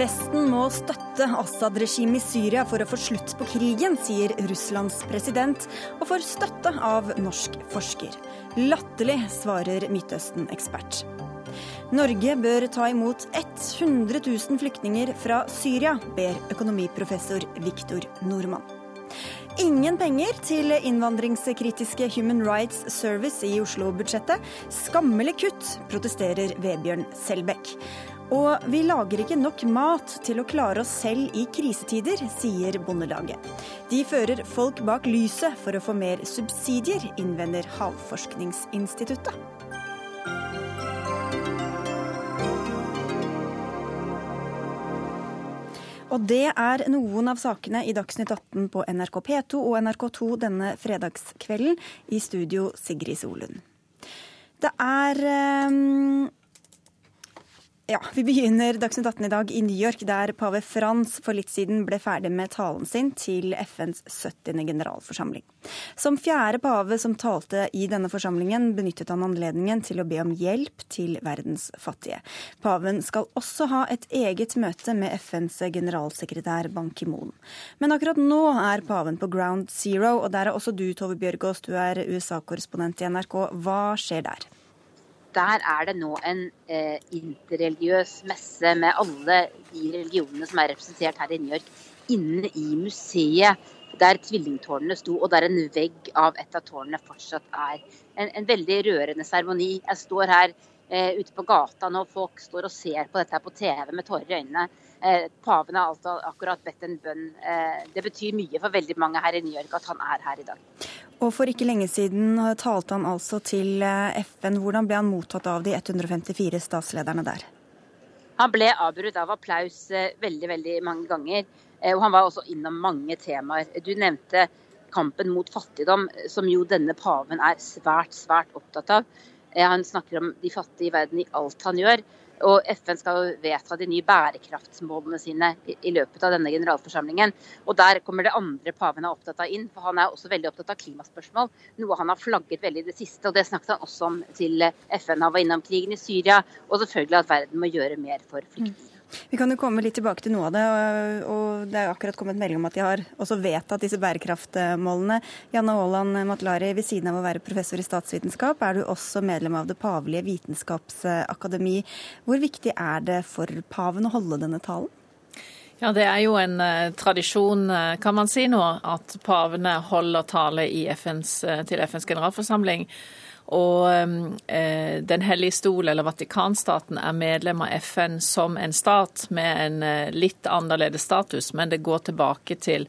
Vesten må støtte Assad-regimet i Syria for å få slutt på krigen, sier Russlands president, og får støtte av norsk forsker. Latterlig, svarer Midtøsten-ekspert. Norge bør ta imot 100 000 flyktninger fra Syria, ber økonomiprofessor Viktor Nordmann. Ingen penger til innvandringskritiske Human Rights Service i Oslo-budsjettet. Skammelig kutt, protesterer Vebjørn Selbekk. Og vi lager ikke nok mat til å klare oss selv i krisetider, sier Bondelaget. De fører folk bak lyset for å få mer subsidier, innvender Havforskningsinstituttet. Og det er noen av sakene i Dagsnytt 18 på NRK P2 og NRK2 denne fredagskvelden. I studio Sigrid Solund. Det er um ja, Vi begynner Dagsnytt 18 i dag i New York, der pave Frans for litt siden ble ferdig med talen sin til FNs 70. generalforsamling. Som fjerde pave som talte i denne forsamlingen, benyttet han anledningen til å be om hjelp til verdens fattige. Paven skal også ha et eget møte med FNs generalsekretær Ban Ki-moon. Men akkurat nå er paven på ground zero, og der er også du, Tove Bjørgaas, du er USA-korrespondent i NRK. Hva skjer der? Der er det nå en eh, interreligiøs messe med alle de religionene som er representert her i New York, inne i museet der tvillingtårnene sto, og der en vegg av et av tårnene fortsatt er. En, en veldig rørende seremoni. Jeg står her ute på gata nå, folk står og ser på dette her på TV med tårer i øynene. Eh, paven har altså akkurat bedt en bønn. Eh, det betyr mye for veldig mange her i New York at han er her i dag. Og For ikke lenge siden talte han altså til eh, FN. Hvordan ble han mottatt av de 154 statslederne der? Han ble avbrutt av applaus eh, veldig veldig mange ganger. Eh, og han var også innom mange temaer. Du nevnte kampen mot fattigdom, som jo denne paven er svært, svært opptatt av. Han snakker om de fattige i verden i alt han gjør. Og FN skal jo vedta de nye bærekraftsmålene sine i løpet av denne generalforsamlingen. Og Der kommer det andre paven er opptatt av inn, for han er også veldig opptatt av klimaspørsmål. Noe han har flagget veldig i det siste, og det snakket han også om til FN. Han var innom krigen i Syria, og selvfølgelig at verden må gjøre mer for flyktninger. Vi kan jo komme litt tilbake til noe av det. og Det er akkurat kommet melding om at de har også vedtatt disse bærekraftmålene. Janne Aaland Matlari, ved siden av å være professor i statsvitenskap, er du også medlem av Det pavelige vitenskapsakademi. Hvor viktig er det for paven å holde denne talen? Ja, Det er jo en eh, tradisjon, uh, kan man si nå, at pavene holder tale FNs, uh, til FNs generalforsamling. Og eh, Den hellige stol, eller Vatikanstaten, er medlem av FN som en stat med en eh, litt annerledes status, men det går tilbake til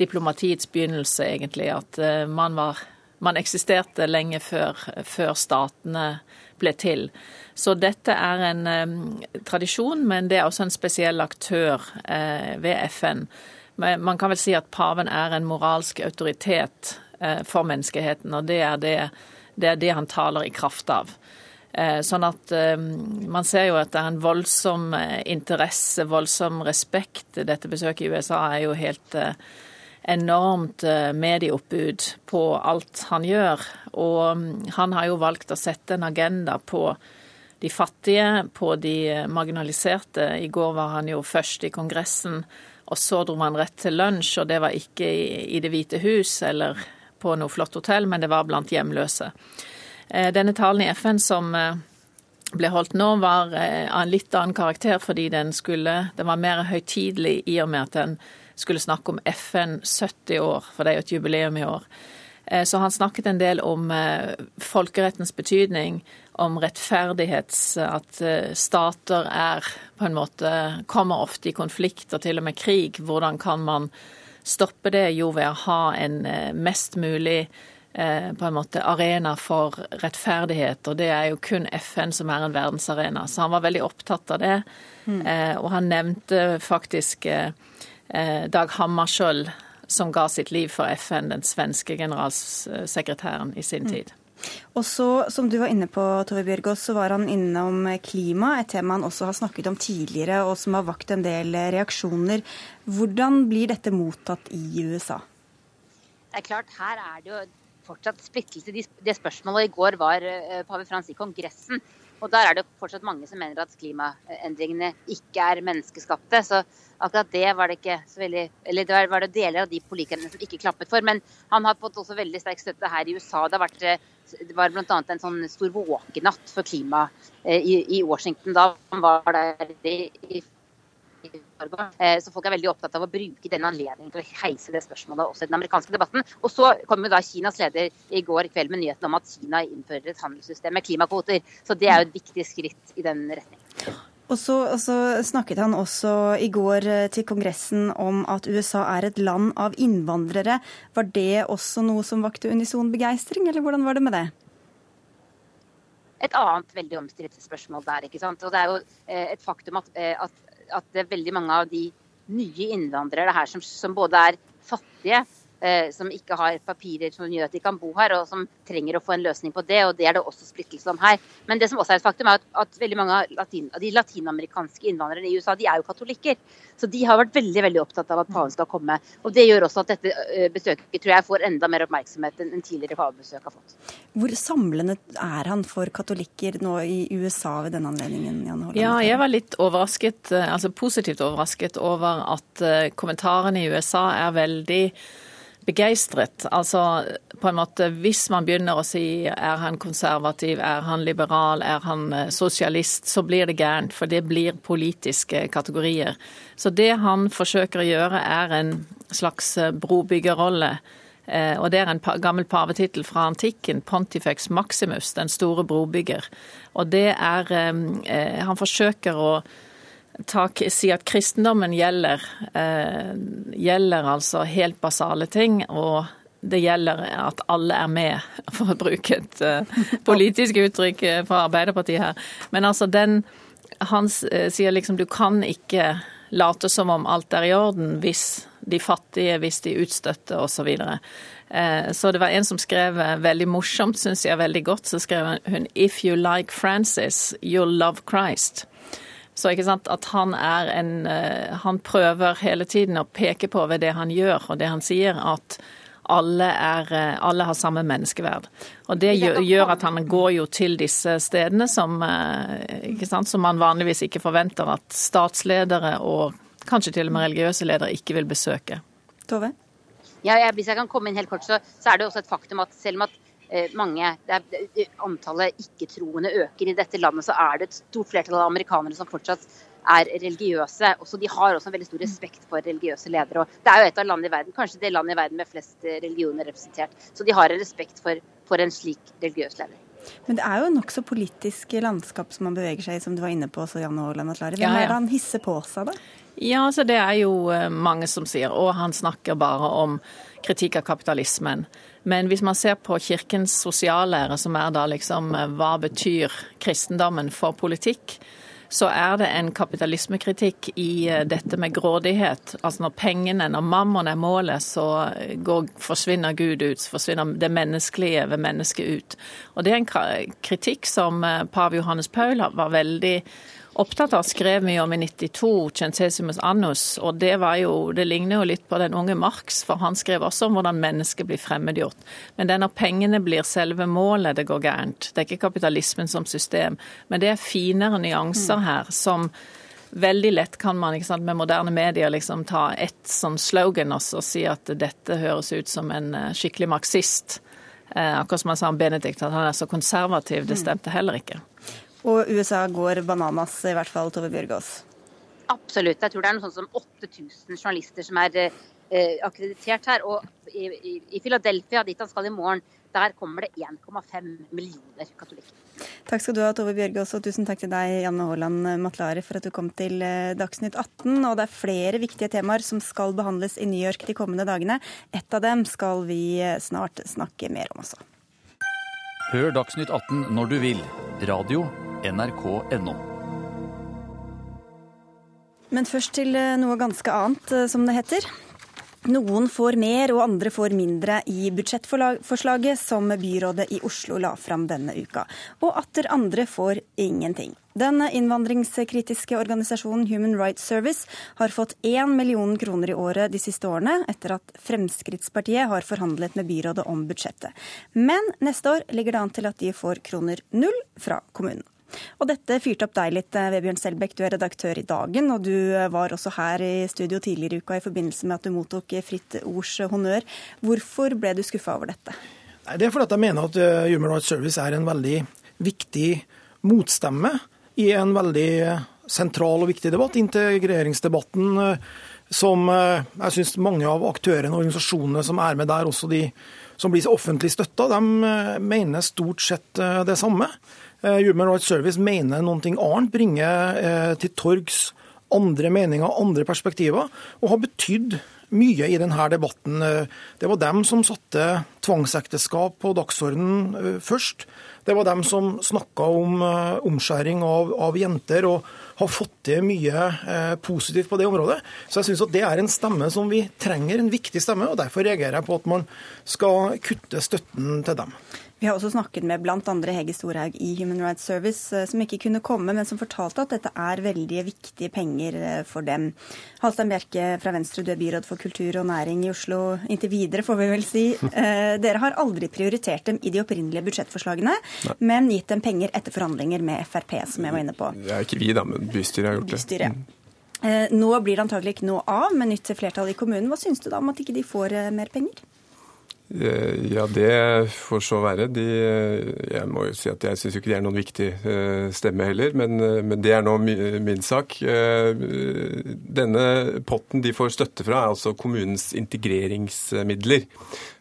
diplomatiets begynnelse, egentlig. At eh, man, var, man eksisterte lenge før, før, statene ble til. Så dette er en tradisjon, men det er også en spesiell aktør eh, ved FN. Men Man kan vel si at paven er en moralsk autoritet eh, for menneskeheten, og det er det det er det han taler i kraft av. Eh, sånn at eh, man ser jo at det er en voldsom eh, interesse, voldsom respekt. Dette besøket i USA er jo helt enormt medieoppbud på alt han gjør. Og mm, han har jo valgt å sette en agenda på de fattige, på de marginaliserte. I går var han jo først i Kongressen, og så dro han rett til lunsj, og det var ikke i Det hvite hus eller på noe flott hotell, men det var blant hjemløse. Eh, denne talen i FN som eh, ble holdt nå, var eh, av en litt annen karakter, fordi den, skulle, den var mer høytidelig i og med at den skulle snakke om FN 70 år, for det er jo et jubileum i år. Så han snakket en del om folkerettens betydning, om rettferdighets... At stater er på en måte kommer ofte i konflikt og til og med krig. Hvordan kan man stoppe det jo ved å ha en eh, mest mulig eh, på en måte arena for rettferdighet, og det er jo kun FN som er en verdensarena. Så han var veldig opptatt av det. Mm. Og han nevnte faktisk Dag Hammarskjöld, som ga sitt liv for FN, den svenske generalsekretæren i sin mm. tid. Og så, Som du var inne på, Tove Bjørgaas, så var han innom klima, et tema han også har snakket om tidligere, og som har vakt en del reaksjoner. Hvordan blir dette mottatt i USA? Det er klart, Her er det jo fortsatt splittelse. Det spørsmålet i går var eh, pave Frans i Kongressen. Og der er det fortsatt mange som mener at klimaendringene ikke er menneskeskapte. Så akkurat det var det ikke så veldig Eller det var det deler av de politikerne som ikke klappet for. Men han har fått også veldig sterk støtte her i USA. Det, har vært, det var bl.a. en sånn stor våkenatt for klima eh, i, i Washington da han var der i Eh, så folk er veldig opptatt av å bruke den anledningen til å heise det spørsmålet også i den amerikanske debatten. Og så kom jo da Kinas leder i går kveld med nyheten om at Kina innfører et handelssystem med klimakvoter. Så det er jo et viktig skritt i den retningen. Og så, og så, snakket han også i går eh, til Kongressen om at USA er et land av innvandrere. Var det også noe som vakte unison begeistring, eller hvordan var det med det? Et annet veldig omstridt spørsmål der. ikke sant? Og Det er jo eh, et faktum at, at at det er veldig mange av de nye innvandrere her som, som både er fattige som ikke har papirer som gjør at de kan bo her, og som trenger å få en løsning på det. og Det er det også splittelse om her. Men det som også er et faktum er at, at veldig mange av latin, de latinamerikanske innvandrerne i USA de er jo katolikker. Så de har vært veldig veldig opptatt av at paven skal komme. og Det gjør også at dette eh, besøket tror jeg får enda mer oppmerksomhet enn tidligere pavebesøk har fått. Hvor samlende er han for katolikker nå i USA ved denne anledningen? Jan Holland? Ja, jeg var litt overrasket, eh, altså positivt overrasket over at kommentarene i USA er veldig begeistret. Altså på en måte hvis man begynner å si er han konservativ, er han liberal, er han eh, sosialist, så blir det gærent. For det blir politiske kategorier. Så det han forsøker å gjøre er en slags eh, brobyggerrolle. Eh, og det er en gammel pavetittel fra antikken, Pontifex Maximus, den store brobygger. Og det er Han forsøker å tak, si at kristendommen gjelder, eh, gjelder altså helt basale ting. og det gjelder at alle er med, for å bruke et uh, politisk uttrykk eh, fra Arbeiderpartiet her. Men altså den Han uh, sier liksom du kan ikke late som om alt er i orden hvis de fattige, hvis de utstøtte osv. Så det var en som skrev veldig morsomt, syns jeg veldig godt, så skrev hun If you like Francis, you'll love Christ. Så ikke sant, at han er en eh, Han prøver hele tiden å peke på ved det han gjør og det han sier, at alle, er, eh, alle har samme menneskeverd. Og det gjør, gjør, at han går jo til disse stedene som, eh, sant, som man vanligvis ikke forventer at statsledere og kanskje til og med religiøse ledere ikke vil besøke. Tove? Ja, jeg, hvis jeg kan komme inn helt kort, så, så er det også et faktum at selv om at Eh, Det er, antallet ikke-troende øker i dette landet, så er det et stort flertall av amerikanere som fortsatt er religiøse. Også de har også en veldig stor respekt for religiøse ledere. og Det er jo et av landene i verden, kanskje det landet i verden med flest eh, religioner representert. Så de har en respekt for, for en slik religiøs leder. Men det er jo nokså politisk landskap som man beveger seg i, som du var inne på også, Janne Aaland Atlari. Hvem ja, ja. er det han hisser på seg, da? Ja, altså Det er jo eh, mange som sier og han snakker bare om kritikk av kapitalismen. Men hvis man ser på kirkens sosiallære, som er da liksom eh, hva betyr kristendommen for politikk, så er det en kapitalismekritikk i eh, dette med grådighet. Altså når pengene, når mammon er målet, så går, forsvinner Gud ut. Så forsvinner det menneskelige ved mennesket ut. Og det er en kritikk som pave Johannes Paul var veldig opptatt av, skrev mye om i 92, Centesimus annus. Og det, var jo, det ligner jo litt på den unge Marx, for han skrev også om hvordan mennesket blir fremmedgjort. Men det er når pengene blir selve målet det går gærent. Det er ikke kapitalismen som system. Men det er finere nyanser her som Veldig lett kan man ikke sant, med moderne medier liksom ta ett sånn slogan og si at dette høres ut som en eh, skikkelig marxist. Eh, akkurat som han sa om Benedikt, at han er så konservativ. Det stemte heller ikke. Og USA går bananas, i hvert fall Tove Bjørgaas. Absolutt. Jeg tror det er noe sånt som 8000 journalister som er eh, akkreditert her. Og i, i, i Philadelphia, dit han skal i morgen, der kommer det 1,5 millioner katolikker. Takk skal du ha, Tove Bjørgaas, og tusen takk til deg, Janne Haaland Matlare, for at du kom til eh, Dagsnytt 18. Og det er flere viktige temaer som skal behandles i New York de kommende dagene. Ett av dem skal vi eh, snart snakke mer om også. Hør Dagsnytt 18 når du vil. Radio nrk.no. Men først til eh, noe ganske annet, eh, som det heter. Noen får mer og andre får mindre i budsjettforslaget som byrådet i Oslo la fram denne uka. Og atter andre får ingenting. Den innvandringskritiske organisasjonen Human Rights Service har fått 1 million kroner i året de siste årene, etter at Fremskrittspartiet har forhandlet med byrådet om budsjettet. Men neste år ligger det an til at de får kroner null fra kommunen. Og dette fyrte opp deg litt, Vebjørn Selbekk. Du er redaktør i Dagen, og du var også her i studio tidligere i uka i forbindelse med at du mottok Fritt Ords honnør. Hvorfor ble du skuffa over dette? Det er fordi jeg mener at Human Rights Service er en veldig viktig motstemme i en veldig sentral og viktig debatt, integreringsdebatten, som jeg syns mange av aktørene og organisasjonene som er med der, også de som blir offentlig støtta, de mener stort sett det samme. Human Rights Service mener noe annet, bringer til torgs andre meninger, andre perspektiver, og har betydd mye i denne debatten. Det var dem som satte tvangsekteskap på dagsordenen først. Det var dem som snakka om omskjæring av, av, jenter, og har fått til mye eh, positivt på det området. Så jeg syns det er en stemme som vi trenger, en viktig stemme, og derfor reagerer jeg på at man skal kutte støtten til dem. Vi har også snakket med bl.a. Hege Storhaug i Human Rights Service, eh, som ikke kunne komme, men som fortalte at dette er veldig viktige penger eh, for dem. Halstein Bjerke fra Venstre, du er byråd for kultur og næring i Oslo inntil videre, får vi vel si. Eh, dere har aldri prioritert dem i de opprinnelige budsjettforslagene, Nei. men gitt dem penger etter forhandlinger med Frp, som jeg var inne på. Det er ikke vi, da, men bystyret har gjort det. Bystyret. Nå blir det antagelig ikke noe av med nytt flertall i kommunen. Hva syns du da om at ikke de får mer penger? Eh, ja, det får så være. De, jeg må jo si at jeg syns ikke de er noen viktig eh, stemme heller, men, eh, men det er nå min sak. Denne potten de får støtte fra, er altså kommunens integreringsmidler.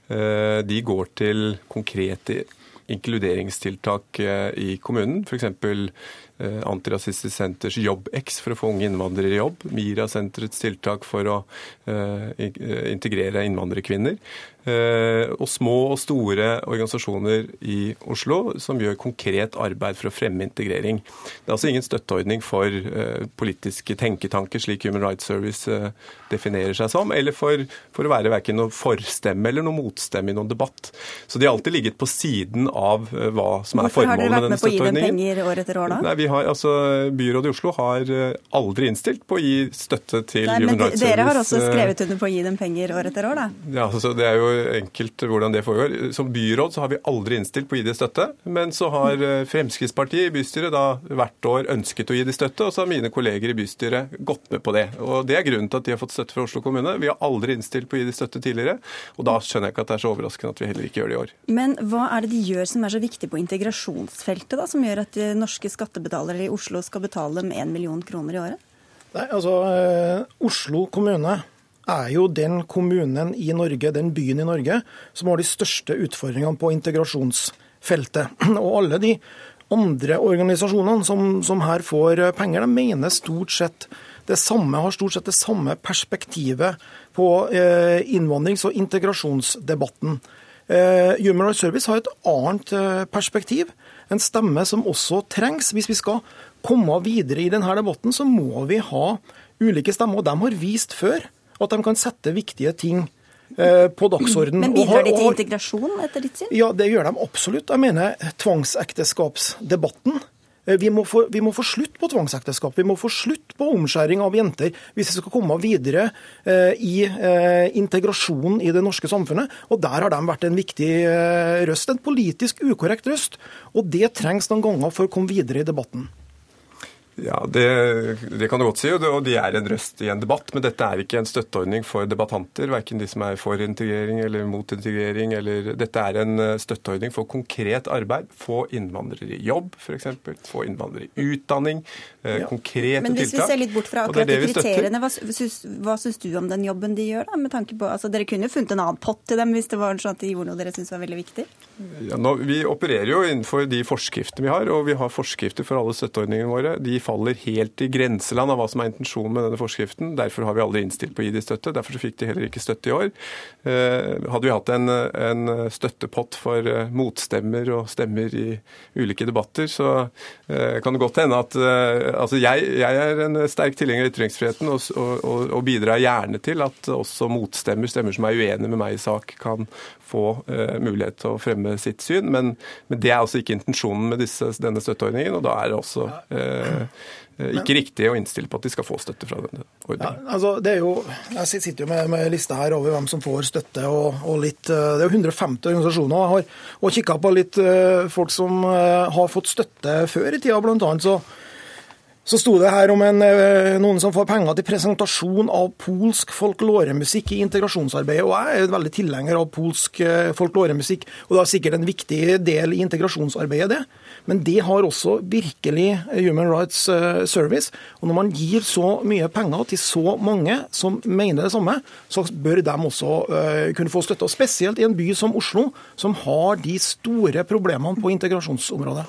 De går til konkrete inkluderingstiltak i kommunen, f.eks. Antirasistisk Senters JobbX for å få unge innvandrere i jobb. MIRA-senterets tiltak for å integrere innvandrerkvinner. Eh, og små og store organisasjoner i Oslo som gjør konkret arbeid for å fremme integrering. Det er altså ingen støtteordning for eh, politiske tenketanker, slik Human Rights Service eh, definerer seg som, eller for, for å være verken noen forstemme eller noen motstemme i noen debatt. Så de har alltid ligget på siden av hva som er formålet med denne støtteordningen. Hvorfor har dere vært med på å gi dem penger år etter år, da? Nei, vi har, altså, Byrådet i Oslo har aldri innstilt på å gi støtte til Nei, Human Rights Service. Dere har også skrevet under på å gi dem penger år etter år, da? Ja, altså, det er jo enkelt hvordan det foregår. Som byråd så har vi aldri innstilt på å gi det støtte, men så har eh, Fremskrittspartiet i bystyret da hvert år ønsket å gi det støtte, og så har mine kolleger i bystyret gått med på det. Og Det er grunnen til at de har fått støtte fra Oslo kommune. Vi har aldri innstilt på å gi det støtte tidligere, og da skjønner jeg ikke at det er så overraskende at vi heller ikke gjør det i år. Men hva er det de gjør som er så viktig på integrasjonsfeltet, da, som gjør at norske skattebetalere i Oslo skal betale med 1 million kroner i året? Nei, altså, eh, Oslo kommune er jo den kommunen i Norge, den byen i Norge, som har de største utfordringene på integrasjonsfeltet. Og alle de andre organisasjonene som, som her får penger, de mener stort sett det samme, har stort sett det samme perspektivet på eh, innvandrings- og integrasjonsdebatten. Eh, Human Rights Service har et annet eh, perspektiv, en stemme som også trengs. Hvis vi skal komme videre i denne debatten, så må vi ha ulike stemmer. Og de har vist før at de kan sette viktige ting eh, på dagsordenen. Men bidrar de til integrasjon, etter ditt syn? Ja, det gjør de absolutt. Jeg mener tvangsekteskapsdebatten. Eh, vi må, få, vi må, få, slutt på tvangsekteskap, vi må få slutt på omskjæring av jenter hvis vi skal komme videre eh, i eh, integrasjonen i det norske samfunnet. Og Der har de vært en viktig eh, røst, en politisk ukorrekt røst. Og det trengs noen ganger for å komme videre i debatten. Ja, det, det, kan du godt si, og de er en røst i en debatt. Men dette er ikke en støtteordning for debattanter, verken de som er for integrering eller mot integrering. Eller, dette er en eh, støtteordning for konkret arbeid. Få innvandrere i jobb, f.eks. Få innvandrere i utdanning. Eh, ja. Konkrete tiltak. Men hvis vi ser litt bort fra akkurat de kriteriene, hva, syns, hva syns du om den jobben de gjør? da, med tanke på, altså Dere kunne jo funnet en annen pott til dem hvis det var sånn at de gjorde noe dere syntes var veldig viktig? Ja, nå, vi opererer jo innenfor de forskriftene vi har, og vi har forskrifter for alle støtteordningene våre. De faller helt i grenseland av hva som er intensjonen med denne forskriften. Derfor har vi aldri innstilt på å gi de støtte. Derfor fikk de heller ikke støtte i år. Eh, hadde vi hatt en, en, støttepott for eh, motstemmer og stemmer i ulike debatter, så eh, kan det godt hende at Altså, jeg, jeg er en sterk tilhenger av ytringsfriheten og, og, og, bidrar gjerne til at også motstemmer, stemmer som er uenige med meg i sak, kan få mulighet til å fremme sitt syn. Men, men det er altså ikke intensjonen med disse, denne støtteordningen, og da er det også eh, ikke riktig å innstille på at de skal få støtte fra denne ordningen. Ja, altså det er jo, Jeg sitter jo med, med lista her over hvem som får støtte. og, og litt, Det er jo 150 organisasjoner. Jeg har og kikka på litt folk som har fått støtte før i tida. Blant annet så så sto det her om en, eh, noen som får penger til presentasjon av polsk folkloremusikk i integrasjonsarbeidet. Og jeg er veldig tilhenger av polsk eh, folkloremusikk, og det er sikkert en viktig del i integrasjonsarbeidet, det. Men det har også virkelig Human Rights eh, Service. Og når man gir så mye penger til så mange som mener det samme, så bør de også kunne få støtte. Og spesielt i en by som Oslo, som har de store problemene på integrasjonsområdet.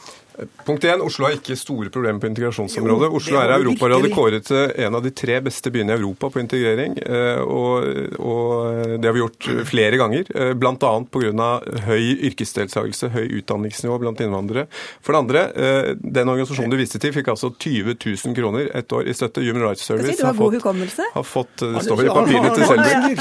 Punkt 1. Oslo har ikke store problemer på integrasjonsområdet. Oslo er Europarådet kåret til en av de tre beste byene i Europa på integrering. Eh, og, og det har vi gjort flere ganger, eh, bl.a. pga. høy yrkesdeltakelse, høy utdanningsnivå blant innvandrere. For det andre, eh, den organisasjonen du viste til, fikk altså 20 000 kroner et år i støtte. Human Rights Service har fått, har fått Det står i papirene til Selbekk.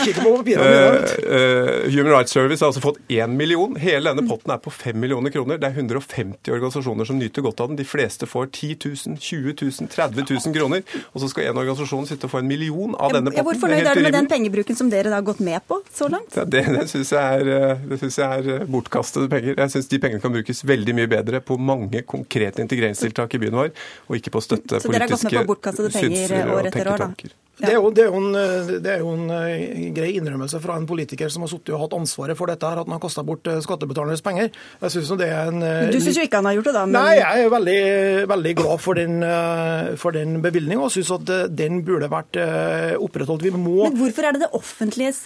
Human Rights Service har altså fått 1 million. Hele denne potten er på 5 millioner kroner. Det er 150 organisasjoner som nyter godt av den. De fleste får 10 000, 20 000, 30 000 kroner. Og så skal en organisasjon sitte og få en million av denne potten. Hvor fornøyd er du med den pengebruken som dere da har gått med på så langt? Ja, det det syns jeg, synes jeg er eh, bortkastede penger. Jeg syns de pengene kan brukes veldig mye bedre på mange konkrete integreringstiltak i byen vår, og ikke på å støtte politiske Så dere har gått med på bortkastede penger år etter år, da? Det er, jo, det, er en, det er, jo, en, eh, grei innrømmelse fra en politiker som har sittet og hatt ansvaret for dette, her, at han har kasta bort eh, skattebetalernes penger. Jeg synes det er en... Du syns jo ikke han har gjort det, da? Men... Nei, jeg er veldig, veldig glad for den, for den bevilgninga og syns at den burde vært opprettholdt. Vi må Men hvorfor er det det offentliges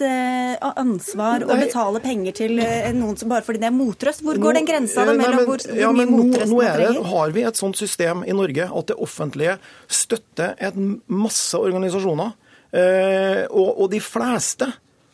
ansvar å betale penger til noen som bare fordi det er motrøst? Hvor går den grensa da, mellom hvor, hvor ja, mye motrøst man trenger? Nå har vi et sånt system i Norge at det offentlige støtter et masse organisasjoner Eh, og, og de fleste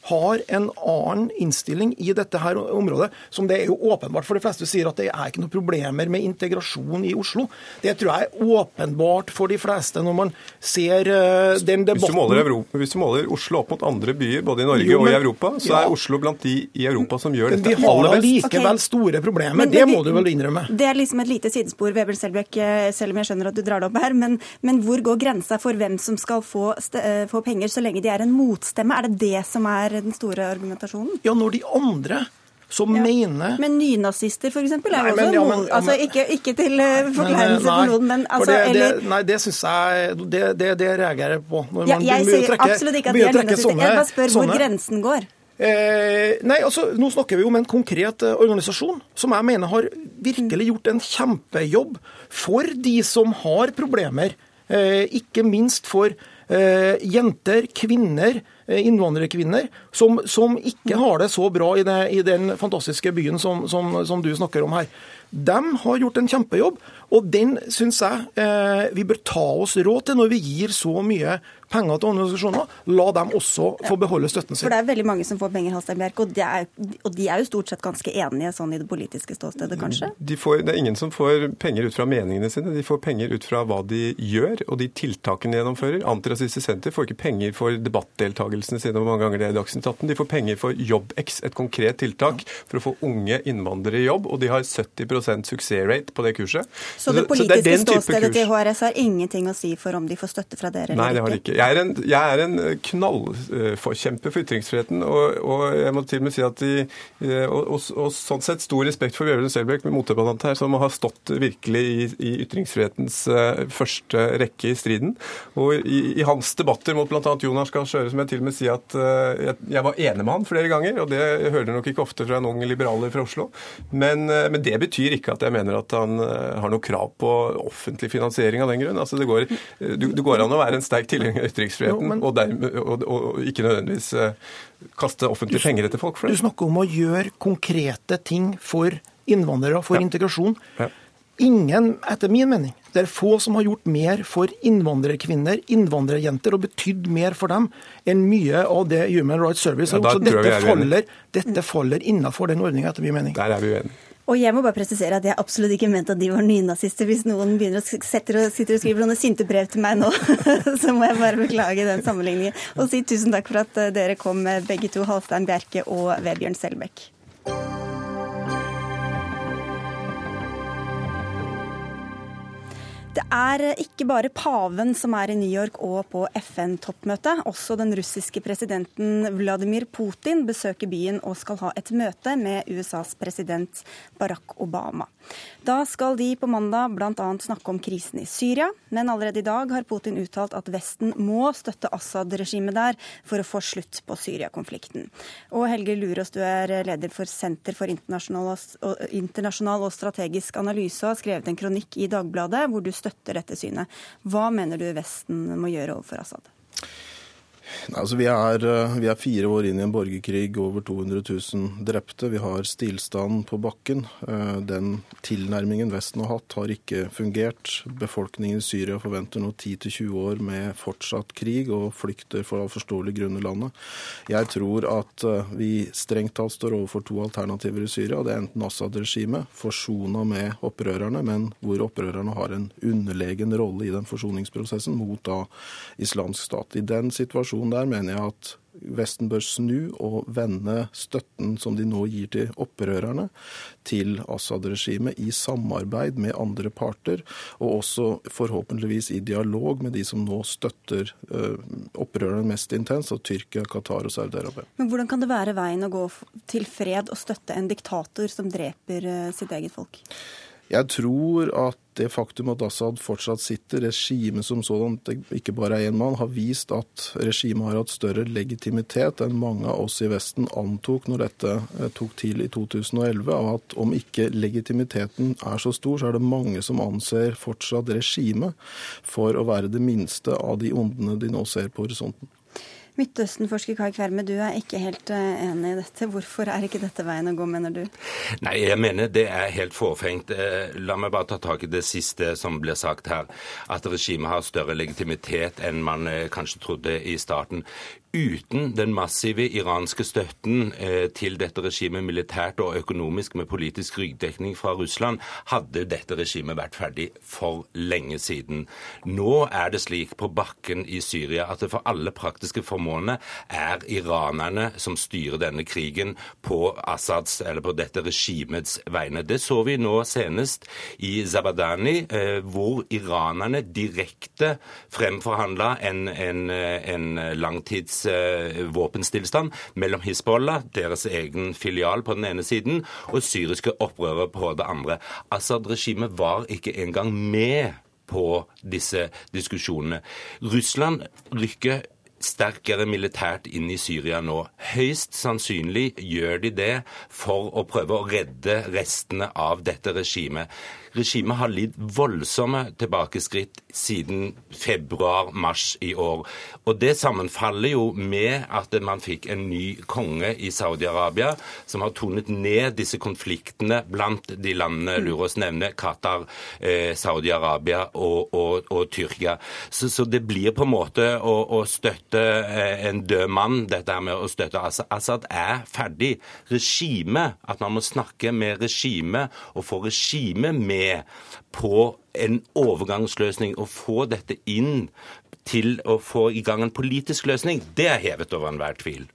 har en annen innstilling i dette her området, som det er jo åpenbart for de fleste sier at det er ikke noen problemer med integrasjon i Oslo. Det tror jeg er åpenbart for de fleste når man ser uh, den debatten. Hvis du, måler Europa, hvis du måler Oslo opp mot andre byer, både i Norge jo, men, og i Europa, så ja. er Oslo blant de i Europa som gjør dette aller best. Vi har likevel okay. store problemer, men, det må du vel innrømme. Det er liksom et lite sidespor, Vebel Selbekk, eh, selv om jeg skjønner at du drar det opp her. Men, men hvor går grensa for hvem som skal få, uh, få penger så lenge de er en motstemme? Er det det som er den store argumentasjonen? Ja, når de andre som ja. mener Men nynazister, f.eks., er også ja, men, altså, ikke, ikke, til uh, forkleinelse for noen, men altså, det, det, Nei, det syns jeg Det, det, det reagerer jeg på. Når ja, jeg sier trekke, absolutt ikke at de er nynazister. Jeg bare spør sånne. hvor grensen går. Eh, nei, altså, Nå snakker vi om en konkret eh, organisasjon som jeg mener har virkelig gjort en kjempejobb for de som har problemer. Eh, ikke minst for eh, jenter, kvinner, Eh, innvandrerkvinner som, som, ikke har det så bra i, det, i den fantastiske byen som, som, som, du snakker om her. De har gjort en kjempejobb, og den syns jeg eh, vi bør ta oss råd til når vi gir så mye penger til organisasjoner, la dem også få beholde støtten sin. For det er veldig mange som får penger, Halstein Bjerke, og, og de er jo stort sett ganske enige sånn i det politiske ståstedet, kanskje? De får, det er ingen som får penger ut fra meningene sine, de får penger ut fra hva de gjør og de tiltakene de gjennomfører. Antirasistisk Senter får ikke penger for debattdeltakelsene sine, hvor mange ganger det er i Dagsnytt 18. De får penger for JobbX, et konkret tiltak for å få unge innvandrere i jobb, og de har 70% suksessrate på det kurset. Så det politiske så det ståstedet til HRS har ingenting å si for om de får støtte fra dere? Nei, det har de ikke. Jeg er en, jeg er en knallforkjemper for ytringsfriheten, og, og, jeg må til og med si at de eh, og, og, og sånn sett stor respekt for Bjørgen Selbekk, med motdebattant her, som har stått virkelig i, i ytringsfrihetens første rekke i striden. Og i, i hans debatter mot bl.a. Jonas Gahr Støre, som jeg til og med sier at jeg, jeg, var enig med han flere ganger, og det hører du nok ikke ofte fra en ung liberaler fra Oslo. Men, men, det betyr ikke at jeg mener at han har noe krav på offentlig finansiering av den grunn. Altså, det, går, du, det går an å være en sterk tilhenger av ytringsfrihet ytringsfriheten, jo, og, dermed, og, og, ikke nødvendigvis uh, kaste offentlige penger etter folk for det. Du snakker om å gjøre konkrete ting for innvandrere, for ja. integrasjon. Ja. Ingen, etter min mening, det er få som har gjort mer for innvandrerkvinner, innvandrerjenter, og betydd mer for dem enn mye av det Human Rights Service har gjort. Så dette faller, dette faller innafor den ordninga, etter min mening. Der er vi uenige. Og jeg må bare presisere at jeg absolutt ikke mente at de var nynazister. Hvis noen begynner å sitter og, skriver noen sinte brev til meg nå, så må jeg bare beklage den sammenligningen. Og si tusen takk for at eh, dere kom, begge to, Halstein Bjerke og Vebjørn Selbekk. Det er ikke bare paven som er i New York og på FN-toppmøtet. Også den russiske presidenten Vladimir Putin besøker byen og skal ha et møte med USAs president Barack Obama. Da skal de på mandag bl.a. snakke om krisen i Syria, men allerede i dag har Putin uttalt at Vesten må støtte Assad-regimet der for å få slutt på Syria-konflikten. Og Helge Lurås, du er leder for Senter for internasjonal og strategisk analyse og har skrevet en kronikk i Dagbladet hvor du støtter dette synet. Hva mener du Vesten må gjøre overfor Assad? Altså, vi, er, eh, vi, er, fire år inn i en borgerkrig, over 200 000 drepte. Vi har stillstand på bakken. Eh, den tilnærmingen Vesten har hatt, har ikke fungert. Befolkningen i Syria forventer nå 10-20 år med fortsatt krig, og flykter for av forståelige grunner landet. Jeg tror at eh, vi strengt tatt står overfor to alternativer i Syria. Det er enten Assad-regimet, forsona med opprørerne, men hvor opprørerne har en underlegen rolle i den forsoningsprosessen mot da islamsk stat. I den situasjonen der mener jeg at Vesten bør snu og vende støtten som de nå gir til opprørerne, til Assad-regimet i samarbeid med andre parter, og også forhåpentligvis i dialog med de som nå støtter uh, opprørerne mest intenst, og Tyrkia, Qatar og Saudi-Arabia. Men Hvordan kan det være veien å gå til fred og støtte en diktator som dreper uh, sitt eget folk? Jeg tror at det faktum at Assad fortsatt sitter, regimet som sådan, ikke bare er én mann, har vist at regimet har hatt større legitimitet enn mange av oss i Vesten antok når dette eh, tok til i 2011. Og at om ikke legitimiteten er så stor, så er det mange som anser fortsatt regimet for å være det minste av de ondene de nå ser på horisonten. Midtøsten-forsker Kai Kverme, du er ikke helt eh, enig i dette. Hvorfor er ikke dette veien å gå, mener du? Nei, jeg mener det er helt fåfengt. Eh, la meg bare ta tak i det siste som blir sagt her. At regimet har større legitimitet enn man eh, kanskje trodde i starten. Uten den massive iranske støtten eh, til dette regimet militært og økonomisk med politisk ryggdekning fra Russland, hadde dette regimet vært ferdig for lenge siden. Nå er det slik på bakken i Syria at det for alle praktiske formålene er iranerne som styrer denne krigen på Assads, eller på dette regimets vegne. Det så vi nå senest i Zabadani, eh, hvor iranerne direkte fremforhandla en, en, en langtids Eh, våpenstillstand mellom Hizbollah, deres egen filial på den ene siden, og syriske opprørere på det andre. Assad-regimet var ikke engang med på disse diskusjonene. Russland rykker sterkere militært inn i Syria nå. Høyst sannsynlig gjør de det for å prøve å redde restene av dette regimet. Regimet har lidd voldsomme tilbakeskritt siden februar-mars i år. Og Det sammenfaller jo med at man fikk en ny konge i Saudi-Arabia, som har tonet ned disse konfliktene blant de landene mm. Lurås nevner, Qatar, eh, Saudi-Arabia og, og, og, Tyrkia. Så, så, det blir på en måte å, å støtte eh, en død mann, dette her med å støtte Assad. Assad er ferdig. Regimet, at man må snakke med regimet og få regimet med med på en overgangsløsning og få dette inn til å få i gang en politisk løsning, det er hevet over enhver tvil.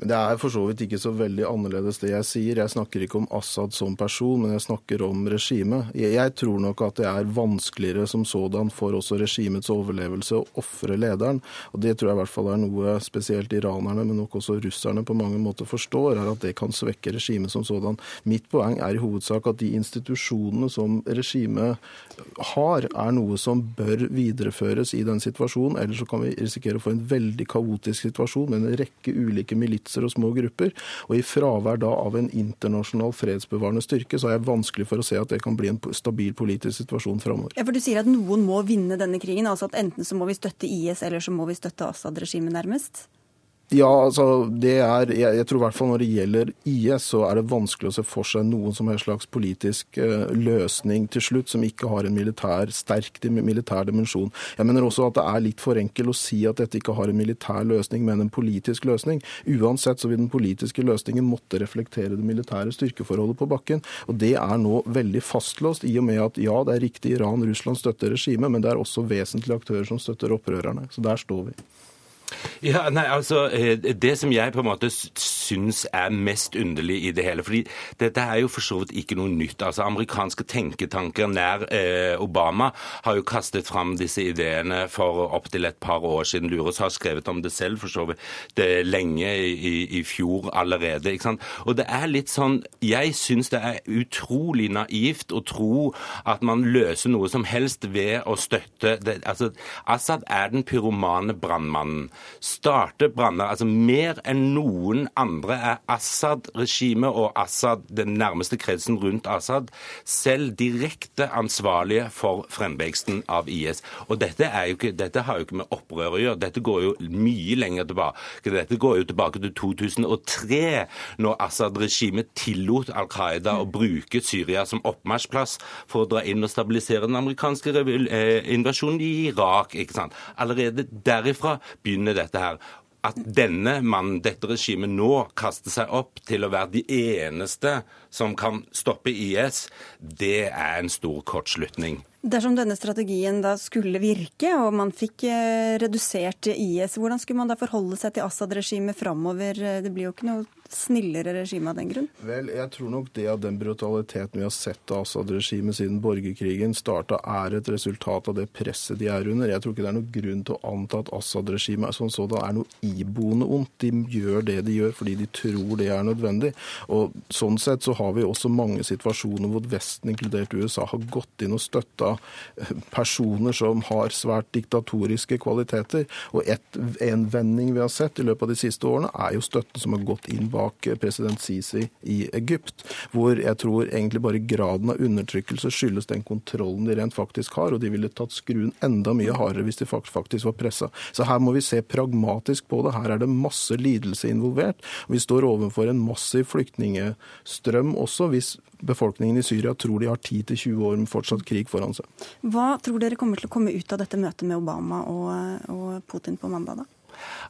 Men det er for så vidt ikke så veldig annerledes det jeg sier. Jeg snakker ikke om Assad som person, men jeg snakker om regimet. Jeg tror nok at det er vanskeligere som sådan for også regimets overlevelse å ofre lederen. Og det tror jeg i hvert fall er noe spesielt iranerne, men nok også russerne på mange måter forstår, er at det kan svekke regimet som sådan. Mitt poeng er i hovedsak at de institusjonene som regimet har, er noe som bør videreføres i den situasjonen. Ellers så kan vi risikere å få en veldig kaotisk situasjon med en rekke ulike militser og små grupper. Og i fravær da av en internasjonal fredsbevarende styrke, så er jeg vanskelig for å se at det kan bli en stabil politisk situasjon framover. Ja, for du sier at noen må vinne denne krigen, altså at enten så må vi støtte IS, eller så må vi støtte Assad-regimet nærmest? Ja, altså det er, jeg, jeg, tror i hvert fall når det gjelder IS, så er det vanskelig å se for seg noen som helst slags politisk uh, løsning til slutt som ikke har en militær, sterk militær dimensjon. Jeg mener også at det er litt for enkelt å si at dette ikke har en militær løsning, men en politisk løsning. Uansett så vil den politiske løsningen måtte reflektere det militære styrkeforholdet på bakken. Og det er nå veldig fastlåst, i og med at ja, det er riktig Iran, Russland støtter regimet, men det er også vesentlige aktører som støtter opprørerne. Så der står vi. Ja, nei, altså, eh, Det som jeg på en måte syns er mest underlig i det hele. fordi dette er jo for så vidt ikke noe nytt. Altså Amerikanske tenketanker nær eh, Obama har jo kastet fram disse ideene for opptil et par år siden. Lures har skrevet om det selv for så vidt det lenge i, i fjor allerede. ikke sant? Og det er litt sånn Jeg syns det er utrolig naivt å tro at man løser noe som helst ved å støtte det. Altså, Assad er den pyromane brannmannen. Starter branner. altså Mer enn noen andre er Assad-regimet og Assad, den nærmeste kretsen rundt Assad, selv direkte ansvarlige for fremveksten av IS. Og dette, ikke, dette, har jo ikke med opprør å gjøre. Dette går jo mye lenger tilbake. Dette går jo tilbake til 2003, når Assad-regimet tillot Al Qaida å bruke Syria som oppmarsjplass for å dra inn og stabilisere den amerikanske eh, invasjonen i Irak. ikke sant? Allerede derifra begynner dette her at denne mannen, dette regimet, nå kaster seg opp til å være de eneste som kan stoppe IS, det er en stor kortslutning. Dersom denne strategien da skulle virke, og man fikk eh, redusert IS, hvordan skulle man da forholde seg til Assad-regimet framover? Det blir jo ikke noe snillere regime av den grunn? Vel, jeg tror nok det at den brutaliteten vi har sett av Assad-regimet siden borgerkrigen starta, er et resultat av det presset de er under. Jeg tror ikke det er noen grunn til å anta at Assad-regimet sånn så er noe iboende ondt. De gjør det de gjør fordi de tror det er nødvendig. Og Sånn sett så har vi også mange situasjoner hvor Vesten, inkludert USA, har gått inn og støtta personer som har svært diktatoriske kvaliteter. Og et, en vending vi har sett i løpet av de siste årene, er jo støtten som har gått inn bak president Sisi i Egypt. Hvor jeg tror egentlig bare graden av undertrykkelse skyldes den kontrollen de rent faktisk har. Og de ville tatt skruen enda mye hardere hvis de faktisk var pressa. Så her må vi se pragmatisk på det. Her er det masse lidelse involvert. Vi står overfor en massiv flyktningestrøm også, hvis befolkningen i Syria tror de har 10-20 år med fortsatt krig foran seg. Hva tror dere kommer til å komme ut av dette møtet med Obama og, og Putin på mandag, da?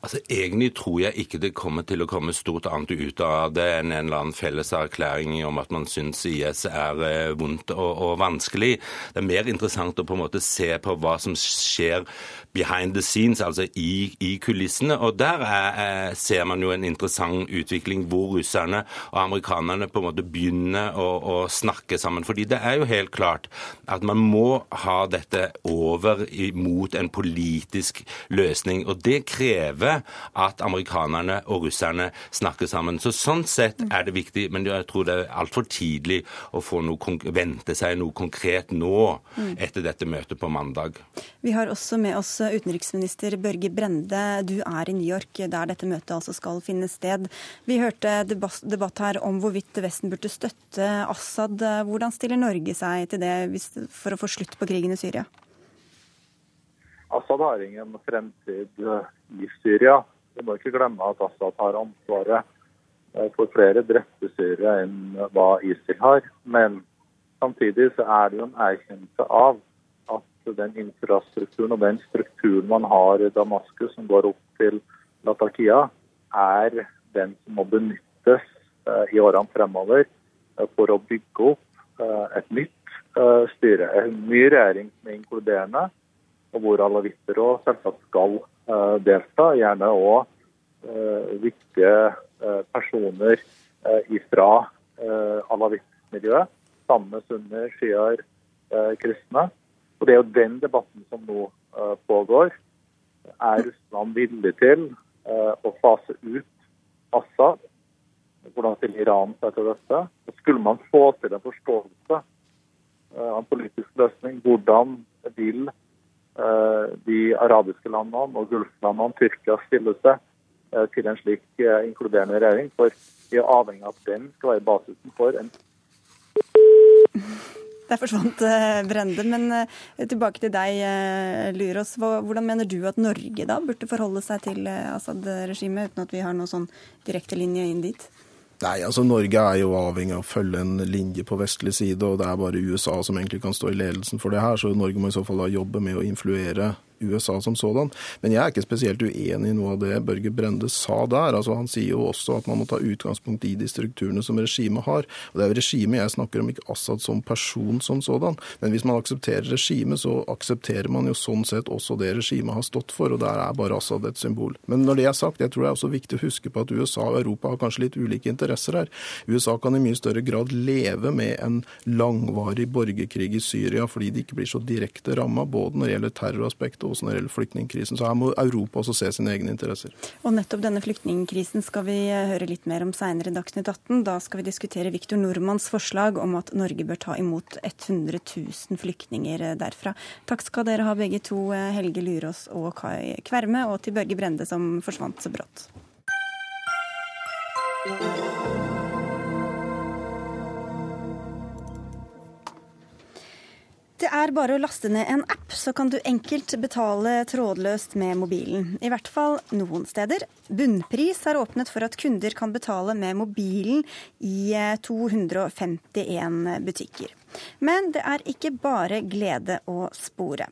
Altså, Egentlig tror jeg ikke det kommer til å komme stort annet ut av det enn en eller annen felles erklæring om at man syns IS er eh, vondt og, og, vanskelig. Det er mer interessant å på en måte se på hva som skjer behind the scenes, altså i, i kulissene. Og der er, ser man jo en interessant utvikling hvor russerne og amerikanerne på en måte begynner å, å, snakke sammen. Fordi det er jo helt klart at man må ha dette over mot en politisk løsning. Og det krever at amerikanerne og russerne snakker sammen. Så Sånn sett er det viktig, men jeg tror det er altfor tidlig å noe, vente seg noe konkret nå etter dette møtet på mandag. Vi har også med oss utenriksminister Børge Brende. Du er i New York, der dette møtet altså skal finne sted. Vi hørte debatt her om hvorvidt Vesten burde støtte Assad. Hvordan stiller Norge seg til det for å få slutt på krigen i Syria? Assad har ingen fremtid i Syria. Vi må ikke glemme at Assad har ansvaret for flere drepte syrere enn hva ISIL har. Men samtidig så er det jo en erkjennelse av at den infrastrukturen og den strukturen man har i Damaskus som går opp til Latakia, er den som må benyttes uh, i årene fremover for å bygge opp et nytt styre. En ny regjering som er inkluderende, og hvor alawitter òg selvsagt skal delta. Gjerne òg viktige personer fra alawittmiljøet, sammen med sunner, sjiaer, kristne. Og Det er jo den debatten som nå uh, pågår. Er Russland villig til uh, å fase ut Assad? Hvordan stiller Iran seg til dette? Og skulle man få til en forståelse uh, av en politisk løsning, hvordan vil de arabiske landene og gulflandene, Tyrkia, stille seg til en slik inkluderende regjering? For vi er avhengig av at den skal være basisen for en der forsvant eh, Brende. Men eh, tilbake til deg, Lyros. Hvordan mener du at Norge da burde forholde seg til Assad-regimet, uten at vi har noen sånn direkte linje inn dit? Nei, altså Norge er jo avhengig av å følge en linje på vestlig side, og det er bare USA som egentlig kan stå i ledelsen for det her. Så Norge må i så fall da jobbe med å influere USA som sådan. Men jeg er ikke spesielt uenig i noe av det Børge Brende sa der. Altså, han sier jo også at man må ta utgangspunkt i de strukturene som regimet har. Og Det er jo regimet jeg snakker om, ikke Assad som person som sådan. Men hvis man aksepterer regimet, så aksepterer man jo sånn sett også det regimet har stått for, og der er bare Assad et symbol. Men når det er sagt, jeg tror det er også viktig å huske på at USA og Europa har kanskje litt ulike interesser her. USA kan i mye større grad leve med en langvarig borgerkrig i Syria fordi de ikke blir så direkte ramma, både når det gjelder terroraspektet og når det gjelder flyktningkrisen. Så her må Europa også se sine egne interesser. Og nettopp denne flyktningkrisen skal vi høre litt mer om seinere i Dagsnytt 18. Da skal vi diskutere Viktor Nordmanns forslag om at Norge bør ta imot 100 000 flyktninger derfra. Takk skal dere ha begge to, Helge Lurås og Kai Kverme, og til Børge Brende som forsvant så brått. Det er bare å laste ned en app, så kan du enkelt betale trådløst med mobilen. I hvert fall noen steder. Bunnpris har åpnet for at kunder kan betale med mobilen i 251 butikker. Men det er ikke bare glede å spore.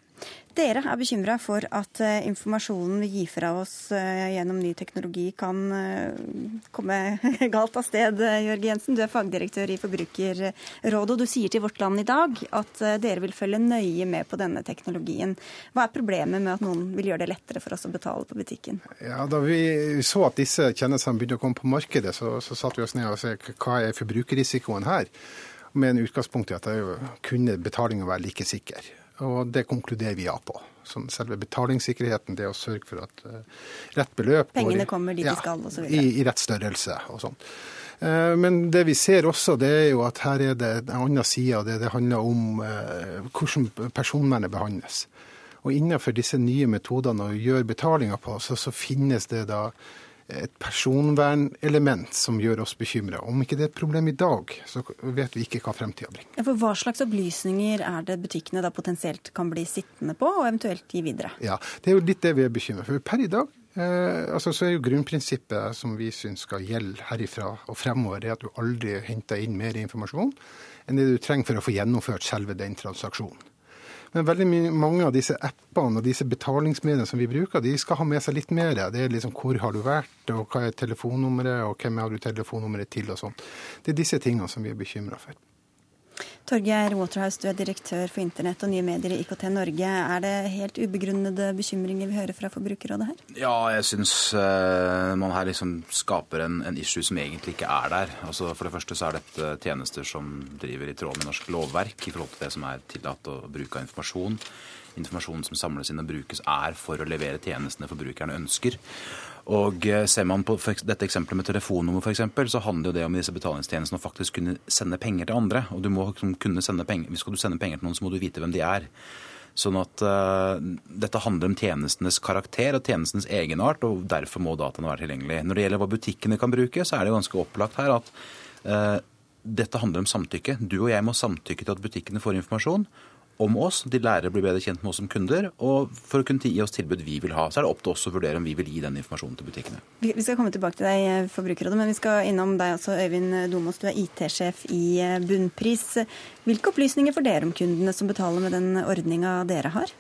Dere er bekymra for at eh, informasjonen vi gir fra oss eh, gjennom ny teknologi kan eh, komme galt av sted. Jørg Jensen, du er fagdirektør i Forbrukerrådet, og du sier til Vårt Land i dag at dere vil følge nøye med på denne teknologien. Hva er problemet med at noen vil gjøre det lettere for oss å betale på butikken? Ja, Da vi så at disse tjenestene begynte å komme på markedet, så, så satte vi oss ned og så hva er forbrukerrisikoen her? Med en utgangspunkt i at kunne betalinga være like sikker. Og det konkluderer vi ja på. Som selve betalingssikkerheten, det å sørge for at uh, rett beløp Pengene kommer dit ja, de skal osv. I, I rett størrelse og sånn. Men det vi ser også, det er jo at her er det en annen side av det. Det handler om uh, hvordan personvernet behandles. Og innenfor disse nye metodene å gjøre betalinger på, så, så finnes det da et personvernelement som gjør oss bekymra. Om ikke det er et problem i dag, så vet vi ikke hva fremtida bringer. Ja, for Hva slags opplysninger er det butikkene da potensielt kan bli sittende på, og eventuelt gi videre? Ja, Det er jo litt det vi er bekymra for. Per i dag eh, altså, så er jo grunnprinsippet som vi syns skal gjelde herifra og fremover, er at du aldri henter inn mer informasjon enn det du trenger for å få gjennomført selve den transaksjonen. Men veldig mange av disse appene og disse betalingsmediene som vi bruker, de skal ha med seg litt mer. Det er liksom hvor har du vært, og hva er telefonnummeret, og hvem har du telefonnummeret til, og sånn. Det er disse tingene som vi er bekymra for. Torgeir Waterhouse, du er direktør for internett og nye medier i IKT Norge. Er det helt ubegrunnede bekymringer vi hører fra Forbrukerrådet her? Ja, jeg syns uh, man her liksom skaper en, en, issue som egentlig ikke er der. Altså, for det første så er dette tjenester som driver i tråd med norsk lovverk i forhold til det som er tillatt å bruke av informasjon. Informasjonen som samles inn og brukes er for å levere tjenestene forbrukerne ønsker. Og eh, Ser man på dette eksempelet med telefonnummer, for eksempel, så handler jo det om disse betalingstjenestene å faktisk kunne sende penger til andre. Og du må liksom kunne sende penger, Skal du sende penger til noen, så må du vite hvem de er. Sånn at uh, Dette handler om tjenestenes karakter og tjenestens egenart, og derfor må dataene være tilgjengelig. Når det gjelder hva butikkene kan bruke, så er det ganske opplagt her at uh, dette handler om samtykke. Du og jeg må samtykke til at butikkene får informasjon om oss. De lærer å bli bedre kjent med oss som kunder. Og for å kunne gi oss tilbud vi vil ha, så er det opp til oss å vurdere om vi vil gi den informasjonen til butikkene. Vi skal komme tilbake til deg, eh, Forbrukerrådet, men vi skal innom deg også, Øyvind Domås. Du er IT-sjef i eh, Bunnpris. Hvilke opplysninger får dere om kundene som betaler med den ordninga dere har?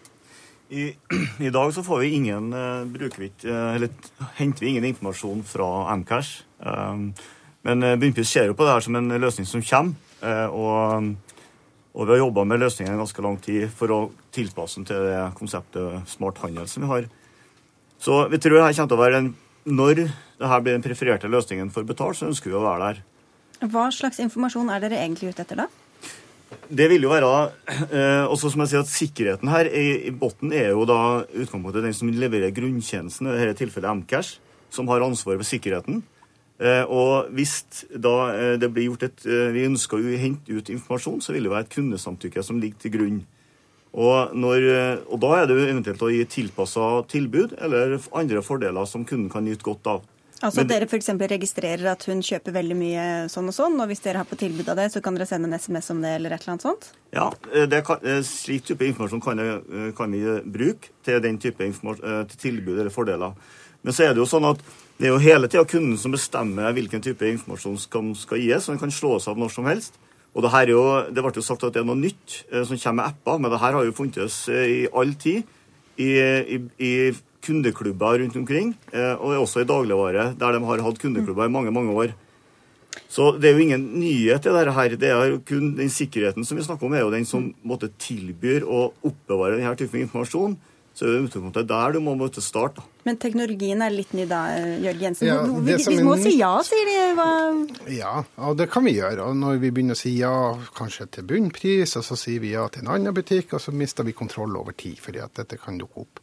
I, I, dag så får vi ingen, uh, vi, uh, eller henter vi ingen informasjon fra Mcash. Um, men uh, Bunnpris ser jo på det her som en løsning som kommer. og og vi har jobba med løsningen i ganske lang tid for å tilpasse den til det konseptet smart handel som vi har. Så vi tror det her kommer til å være en Når dette blir den prefererte løsningen for betalt, så ønsker vi å være der. Hva slags informasjon er dere egentlig ute etter da? Det vil jo være eh, også som jeg sier at Sikkerheten her i, i bunnen er jo da utgangspunktet den som leverer grunntjenesten, i dette tilfellet Mcash, som har ansvaret for sikkerheten. Eh, og hvis da eh, det blir gjort et eh, Vi ønsker å hente ut informasjon, så vil det være et kundesamtykke som ligger til grunn. Og, når, og da er det jo eventuelt å gi tilpassa tilbud eller andre fordeler som kunden kan nyte godt av. Altså at dere f.eks. registrerer at hun kjøper veldig mye sånn og sånn, og hvis dere har på tilbud av det, så kan dere sende en SMS om det eller et eller annet sånt? Ja, kan, slik type informasjon kan, jeg, kan, vi bruke til den type til tilbud eller fordeler. Men så er det jo sånn at det er jo hele tida kunden som bestemmer hvilken type informasjon som skal gis, og den kan slås av når som helst. Og det, jo, det ble jo sagt at det er noe nytt eh, som kommer med apper, men det her har jo funtes eh, i all tid. i, i, i kundeklubber rundt omkring, eh, og også i dagligvare, der de har hatt kundeklubber i mange, mange år. Så det er jo ingen nyhet, i dette. her. Det er jo kun den sikkerheten som vi snakker om, er jo den som måtte tilbyr å oppbevare denne typen informasjon. Så er det utgangspunktet der du må måtte starte. Men teknologien er litt ny da, Jørg Jensen. Ja, vi, vi må nytt- si ja, sier de. Hva? Ja, og det kan vi gjøre. Og når vi begynner å si ja kanskje til bunnpris, og så sier vi ja til en annen butikk, og så mister vi kontroll over tid, fordi at dette kan dukke opp.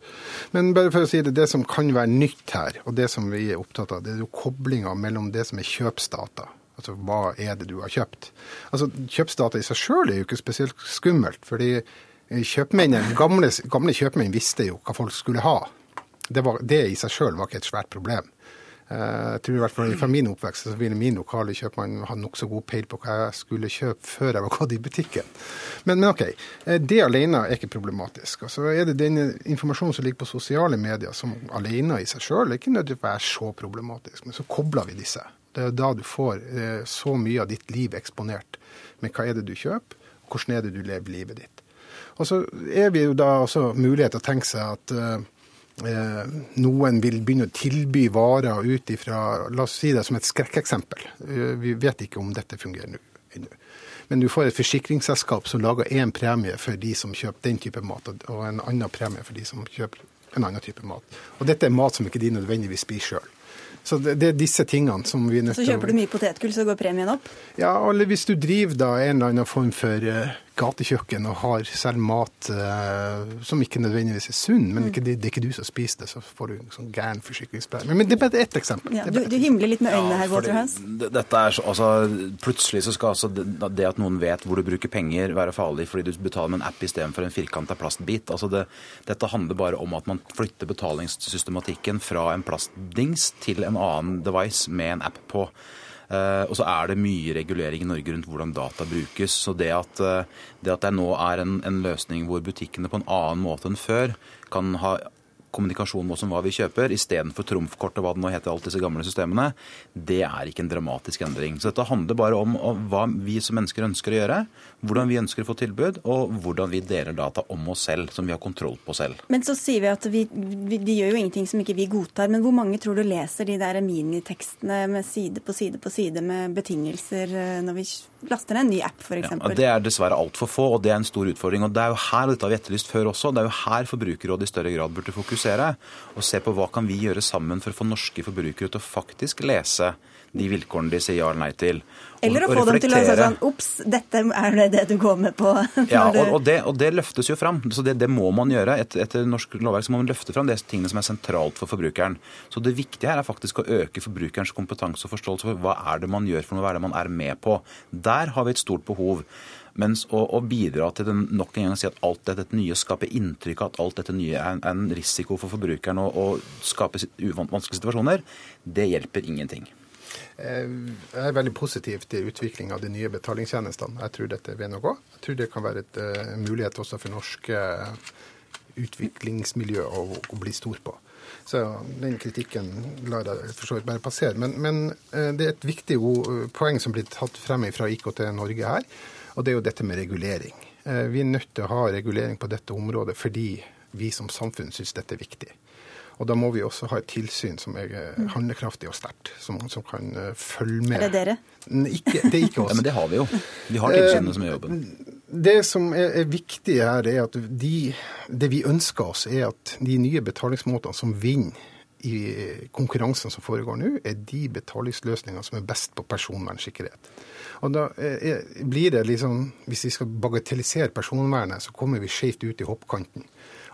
Men bare for å si det, det som kan være nytt her, og det som vi er opptatt av, det er jo koblinga mellom det som er kjøpsdata. Altså hva er det du har kjøpt? Altså Kjøpsdata i seg sjøl er jo ikke spesielt skummelt, fordi kjøpmennene, gamle, gamle kjøpmenn visste jo hva folk skulle ha. Det, var, det i seg sjøl var ikke et svært problem. Eh, Jeg tror i hvert fall Fra min oppvekst så ville min lokale kjøpmann ha nokså god peil på hva jeg skulle kjøpe før jeg var gått i butikken. Men, men OK, eh, det alene er ikke problematisk. Og så er det den informasjonen som ligger på sosiale medier som alene i seg sjøl ikke nødvendigvis er så problematisk. Men så kobler vi disse. Det er da du får eh, så mye av ditt liv eksponert med hva er det du kjøper, og hvordan er det du lever livet ditt. Og så er vi jo da også mulighet til å tenke seg at noen vil begynne å tilby varer ut ifra La oss si det som et skrekkeksempel. Eh, vi vet ikke om dette fungerer nå. ennå. Men du får et forsikringsselskap som lager én premie for de som kjøper den type mat, og- en annen premie for de som kjøper en annen type mat. Og dette er mat som ikke de nødvendigvis spiser sjøl. Så det, er disse tingene som vi er nødt Så til å kjøper du mye potetgull, så går premien opp? ja, eller hvis du driver da en eller annen form for eh, gatekjøkken og har selv mat eh, som ikke nødvendigvis er sunn, men ikke, det, det er ikke du som spiser det, så får du en sånn gæren forsikringspremie. Men det er bare ett eksempel. Ja, du, du himler litt med øynene her, fordi Waterhouse. d- Dette er så, altså, plutselig så skal altså det, det at noen vet hvor du bruker penger, være farlig fordi du betaler med en app istedenfor en firkanta plastbit. Altså det, dette handler bare om at man flytter betalingssystematikken fra en plastdings til en annen device med en app på. Eh, og så er det mye regulering i Norge rundt hvordan data brukes. Så det at eh, det, at det nå er en, en løsning hvor butikkene på en annen måte enn før kan ha kommunikasjon med oss om hva vi kjøper, istedenfor trumfkort og hva det nå heter, alt disse gamle systemene, det er ikke en dramatisk endring. Så dette handler bare om hva vi som mennesker ønsker å gjøre, hvordan vi ønsker å få tilbud, og hvordan vi deler data om oss selv, som vi har kontroll på selv. Men så sier vi at vi, vi, de gjør jo ingenting som ikke vi godtar. Men hvor mange tror du leser de der minitekstene med side på side på side med betingelser eh, når vi laster ned en ny app, f.eks.? Ja, det er dessverre altfor få, og det er en stor utfordring. Og det er jo her, dette har vi etterlyst før også, det er jo her Forbrukerrådet i større grad burde fokusere. Og se på hva kan vi gjøre sammen for å få norske forbrukere til å faktisk lese de vilkårene de sier ja eller nei til. Eller å få dem til å si sånn Ops, dette er det det du går med på. Ja, og, og, det, og det løftes jo fram. Så det, det må man gjøre. Et, etter norsk lovverk så må man løfte fram de tingene som er sentralt for forbrukeren. Så det viktige her er faktisk å øke forbrukerens kompetanse og forståelse for hva er det man gjør for noe, hva er det man er med på. Der har vi et stort behov. Mens å, å bidra til den, nok en gang å si at alt dette nye skaper inntrykk av at alt dette nye er, er en risiko for forbrukeren og, og skaper vanskelige situasjoner, det hjelper ingenting. Eh, Jeg er veldig positiv til utvikling av de nye betalingstjenestene. Jeg tror dette vil nå gå. Jeg tror det kan være et, eh, en mulighet også for norske utviklingsmiljø å, å bli stor på. Så den kritikken lar jeg for så vidt bare passere. Men, men eh, det er et viktig poeng som blir tatt frem fra IKT Norge her, og det er jo dette med regulering. Eh, Vi er nødt til å ha regulering på dette området fordi vi som samfunn syns dette er viktig. Og da må vi også ha et tilsyn som er eh, handlekraftig og sterkt, som, som kan eh, følge med. Er det dere? Ikke, det er ikke oss. Ja, men det har vi jo. Vi har tilsynene som gjør jobben. Det som er, er viktig her, er at de, det vi ønsker oss, er at de nye betalingsmåtene som vinner i konkurransen som foregår nå, er de betalingsløsningene som er best på personvernsikkerhet. Og da er, er- blir det liksom, Hvis vi skal bagatellisere personvernet, så kommer vi skjevt ut i hoppkanten.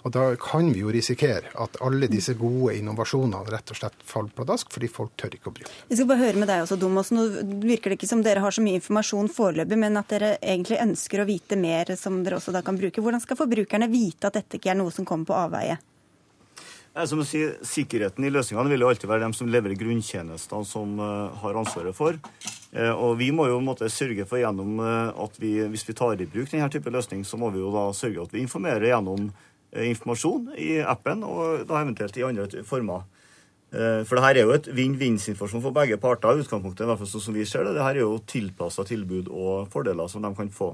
Og da kan vi jo risikere at alle disse gode innovasjonene rett og slett faller pladask, fordi folk tør ikke å bruke det. Vi skal bare høre med deg også, Domås. Nå virker det ikke som dere har så mye informasjon foreløpig, men at dere egentlig ønsker å vite mer som dere også da kan bruke. Hvordan skal forbrukerne vite at dette ikke er noe som kommer på avveie? Nei, som å si, Sikkerheten i løsningene vil jo alltid være dem som leverer grunntjenestene, som uh, har ansvaret for. Uh, og Vi må jo måtte sørge for gjennom uh, at vi, hvis vi tar i bruk denne type løsning, så må vi jo da sørge at vi informerer gjennom informasjon i appen, og da eventuelt i andre former. Eh, For det her er jo et vinn-vinn-situasjon for begge parter, i utgangspunktet, i hvert fall sånn som vi ser det. Det her er jo tilpassa tilbud og fordeler som de kan få.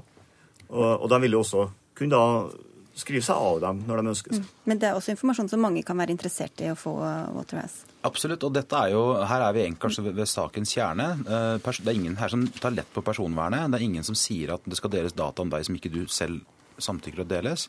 Og, og de vil jo også kunne da skrive seg av dem når de ønsker. Mm. Men det er også informasjon som mange kan være interessert i å få Waterhouse? Absolutt. og dette er jo, Her er vi kanskje ved, ved sakens kjerne. Eh, det er ingen her som tar lett på personvernet. Det er ingen som sier at det skal deles data om deg som ikke du selv samtykker å deles.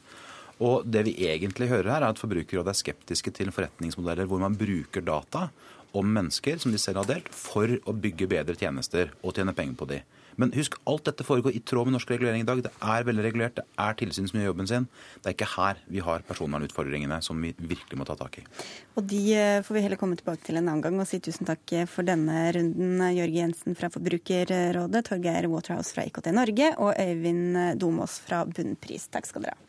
Og det vi egentlig hører her, er at Forbrukerrådet er skeptiske til forretningsmodeller hvor man bruker data om mennesker som de selv har delt, for å bygge bedre tjenester og tjene penger på de. Men husk, alt dette foregår i tråd med norsk regulering i dag. Det er veldig regulert. Det er tilsyn som gjør jobben sin. Det er ikke her vi har personvernutfordringene som vi virkelig må ta tak i. Og de eh, får vi heller komme tilbake til en annen gang og si tusen takk for denne runden. Jørge Jensen fra Forbrukerrådet, Torgeir Waterhouse fra IKT Norge og Øyvind Domås fra Bunnpris. Takk skal dere ha.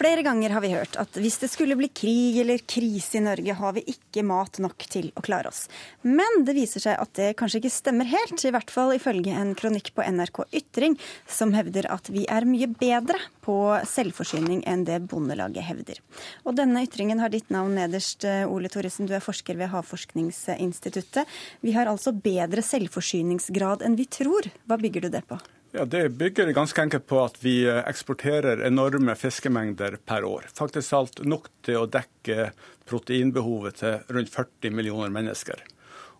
Flere ganger har vi hørt at hvis det skulle bli krig eller krise i Norge, har vi ikke mat nok til å klare oss. Men det viser seg at det kanskje ikke stemmer helt, i hvert fall ifølge en kronikk på NRK Ytring, som hevder at vi er mye bedre på selvforsyning enn det Bondelaget hevder. Og denne ytringen har ditt navn nederst, Ole Thoresen, du er forsker ved Havforskningsinstituttet. Vi har altså bedre selvforsyningsgrad enn vi tror. Hva bygger du det på? Ja, Det bygger ganske enkelt på at vi eh, eksporterer enorme fiskemengder per år. Faktisk alt nok til å dekke proteinbehovet til rundt 40 millioner mennesker.